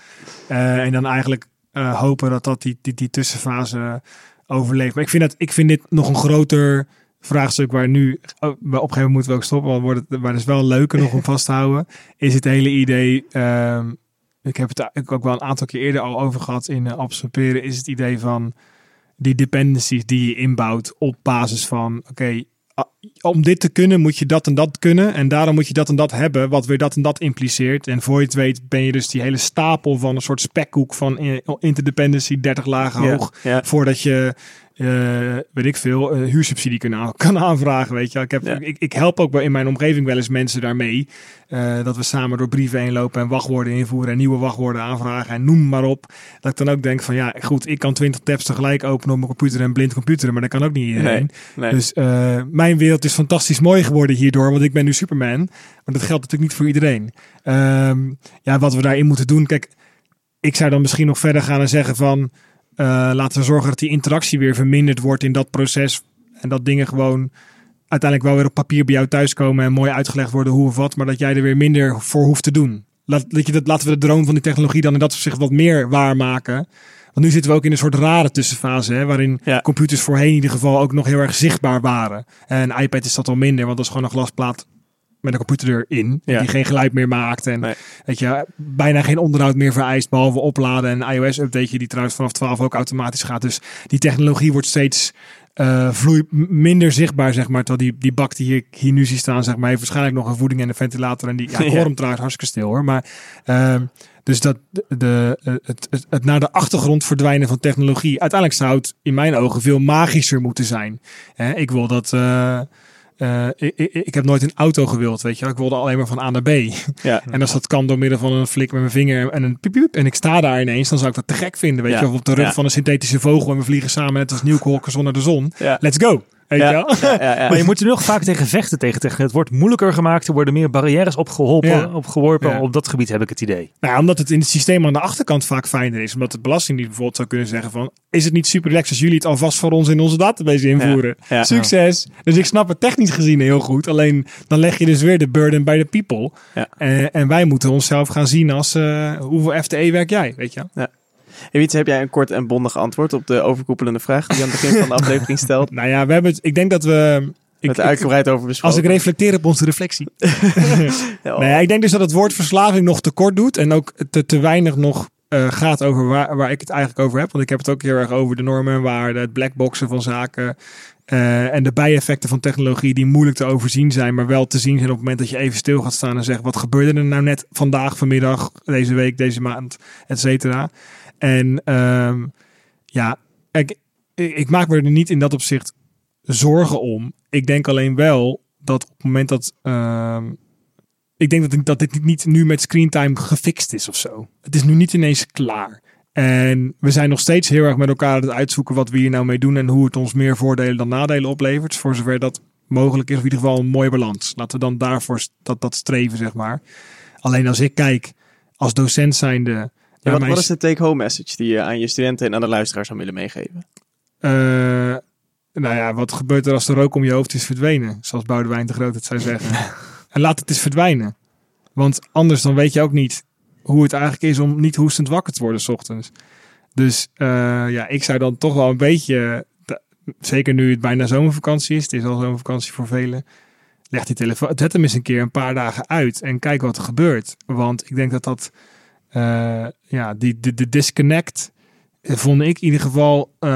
En dan eigenlijk eh, hopen dat dat die, die, die tussenfase overleeft. Maar ik vind, dat, ik vind dit nog een groter vraagstuk waar nu, oh, op een gegeven moment moeten we ook stoppen, want wordt het, maar het is wel leuker nog om vast te houden, is het hele idee, ehm, ik heb het ook wel een aantal keer eerder al over gehad in uh, Peren, is het idee van die dependencies die je inbouwt op basis van, oké, om dit te kunnen moet je dat en dat kunnen. En daarom moet je dat en dat hebben, wat weer dat en dat impliceert. En voor je het weet ben je dus die hele stapel van een soort spekkoek van eh, interdependency 30 lagen Ja, hoog. ja. Voordat je, eh, weet ik veel, eh, huursubsidie kan, aan- kan aanvragen. Weet je. Ik, heb, Ja. ik, ik help ook in mijn omgeving wel eens mensen daarmee. eh, dat we samen door brieven heen lopen en wachtwoorden invoeren en nieuwe wachtwoorden aanvragen en noem maar op. Dat ik dan ook denk van ja, goed, ik kan 20 tabs tegelijk openen op mijn computer en blind computeren, maar dat kan ook niet iedereen. Nee. Dus mijn wereld is fantastisch mooi geworden hierdoor, want ik ben nu Superman. Maar dat geldt natuurlijk niet voor iedereen. Ehm, ja, wat we daarin moeten doen. Kijk, ik zou dan misschien nog verder gaan en zeggen van... eh, laten we zorgen dat die interactie weer verminderd wordt in dat proces. En dat dingen gewoon uiteindelijk wel weer op papier bij jou thuiskomen... en mooi uitgelegd worden hoe of wat. Maar dat jij er weer minder voor hoeft te doen. Laat, dat je dat, laten we de droom van die technologie dan in dat opzicht wat meer waarmaken. Want nu zitten we ook in een soort rare tussenfase... Hè, waarin Ja. computers voorheen in ieder geval ook nog heel erg zichtbaar waren. En een iPad is dat al minder, want dat is gewoon een glasplaat met een computer erin. Ja. Die geen geluid meer maakt. En Nee. weet je, bijna geen onderhoud meer vereist. Behalve opladen en een iOS-update die trouwens vanaf 12 ook automatisch gaat. Dus die technologie wordt steeds eh m- minder zichtbaar, zeg maar. Terwijl die, die bak die ik hier nu zie staan, zeg maar, heeft waarschijnlijk nog een voeding en een ventilator. En die, ja, ik Ja. hoor hem trouwens hartstikke stil hoor. Maar ehm, dus dat de, de, het, het, het naar de achtergrond verdwijnen van technologie. Uiteindelijk zou het in mijn ogen veel magischer moeten zijn. Ik wil dat. eh, eh, ik, ik, ik heb nooit een auto gewild, weet je. Ik wilde alleen maar van A naar B. Ja. En als dat kan door middel van een flik met mijn vinger en een piep, piep en ik sta daar ineens, dan zou ik dat te gek vinden, weet Ja. je. Of op de rug Ja. van een synthetische vogel en we vliegen samen net als nieuwkolkers onder de zon. Let's go, weet je Ja. wel. Ja, ja, ja. Maar je moet er nog vaak tegen vechten tegen technologie. Het wordt moeilijker gemaakt. Er worden meer barrières opgeholpen, Ja. opgeworpen. Ja. Op dat gebied heb ik het idee. Nou, ja, omdat het in het systeem aan de achterkant vaak fijner is. Omdat de Belastingdienst bijvoorbeeld zou kunnen zeggen van... is het niet super relaxed als jullie het alvast voor ons in onze database invoeren? Ja, ja. Succes! Dus ik snap het technisch gezien heel goed. Alleen dan leg je dus weer de burden bij de people. Ja. En, en wij moeten onszelf gaan zien als... eh, hoeveel FTE werk jij, weet je? Hey, Wietse, heb jij een kort en bondig antwoord op de overkoepelende vraag die je aan het begin van de aflevering stelt? Nou ja, we hebben het... Ik denk dat we... Ik, ik- uitgebreid over als besproken. ik reflecteer op onze reflectie. Ja, Nee, ik denk dus dat het woord verslaving nog te kort doet. En ook te, te weinig nog eh, gaat over waar, waar ik het eigenlijk over heb. Want ik heb het ook heel erg over de normen en waarden, het blackboxen van zaken. eh, en de bijeffecten van technologie die moeilijk te overzien zijn, maar wel te zien zijn op het moment dat je even stil gaat staan en zegt: wat gebeurde er nou net vandaag, vanmiddag, deze week, deze maand, et cetera. En ehm, ja, ik, ik maak me er niet in dat opzicht zorgen om. Ik denk alleen wel dat op het moment dat. ehm, ik denk dat, dat dit niet nu met screentime gefixt is of zo. Het is nu niet ineens klaar. En we zijn nog steeds heel erg met elkaar aan het uitzoeken wat we hier nou mee doen en hoe het ons meer voordelen dan nadelen oplevert. Voor zover dat mogelijk is, of in ieder geval een mooie balans. Laten we dan daarvoor dat, dat streven, zeg maar. Alleen als ik kijk als docent zijnde. Ja, wat, is de take-home message die je aan je studenten en aan de luisteraars zou willen meegeven? Eh, nou ja, wat gebeurt er als de rook om je hoofd is verdwenen? Zoals Boudewijn de Groot het zou zeggen. en laat het eens verdwijnen. Want anders dan weet je ook niet hoe het eigenlijk is om niet hoestend wakker te worden s ochtends. Dus uh, ja, ik zou dan toch wel een beetje, zeker nu het bijna zomervakantie is, het is al zomervakantie voor velen, leg die telefoon, zet hem eens een keer een paar dagen uit en kijk wat er gebeurt. Want ik denk dat dat, uh, ja, die, de, de disconnect vond ik in ieder geval, uh,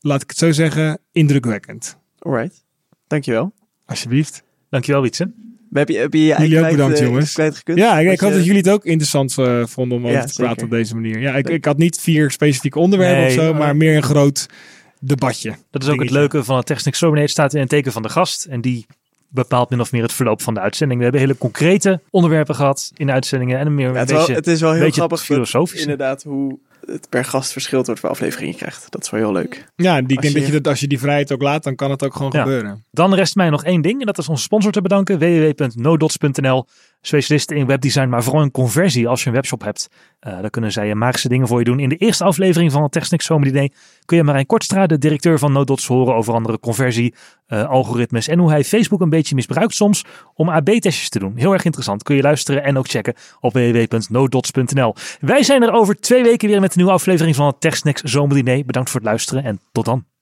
laat ik het zo zeggen, indrukwekkend. Alright, dankjewel. Alsjeblieft. Dankjewel Wietse. Heb je, heb je, je jullie ook bedankt, uh, jongens. Ja, ik, ik had dat jullie het ook interessant uh, vonden om over te praten op deze manier. Ja, ik, ik had niet vier specifieke onderwerpen nee, of zo, maar meer een groot debatje. Dat is ook het leuke van het Technics. Het staat in een teken van de gast. En die bepaalt min of meer het verloop van de uitzending. We hebben hele concrete onderwerpen gehad in de uitzendingen. En een meer ja, het, beetje, wel, het is wel heel grappig filosofisch. Inderdaad, hoe het per gast verschilt wat voor aflevering je krijgt. Dat is wel heel leuk. Ja, die, ik denk dat je dat als je die vrijheid ook laat, dan kan het ook gewoon ja. gebeuren. Dan rest mij nog één ding en dat is onze sponsor te bedanken. www.nodots.nl Specialisten in webdesign, maar vooral in conversie als je een webshop hebt. Uh, dan kunnen zij magische dingen voor je doen. In de eerste aflevering van het Technics Zomeridee kun je Marijn Kortstra, de directeur van NoDots, horen over andere conversie, uh, algoritmes en hoe hij Facebook een beetje misbruikt soms om AB-testjes te doen. Heel erg interessant. Kun je luisteren en ook checken op www.nodots.nl. Wij zijn er over twee weken weer met een nieuwe aflevering van het Technics Zomerdiner. Bedankt voor het luisteren en tot dan.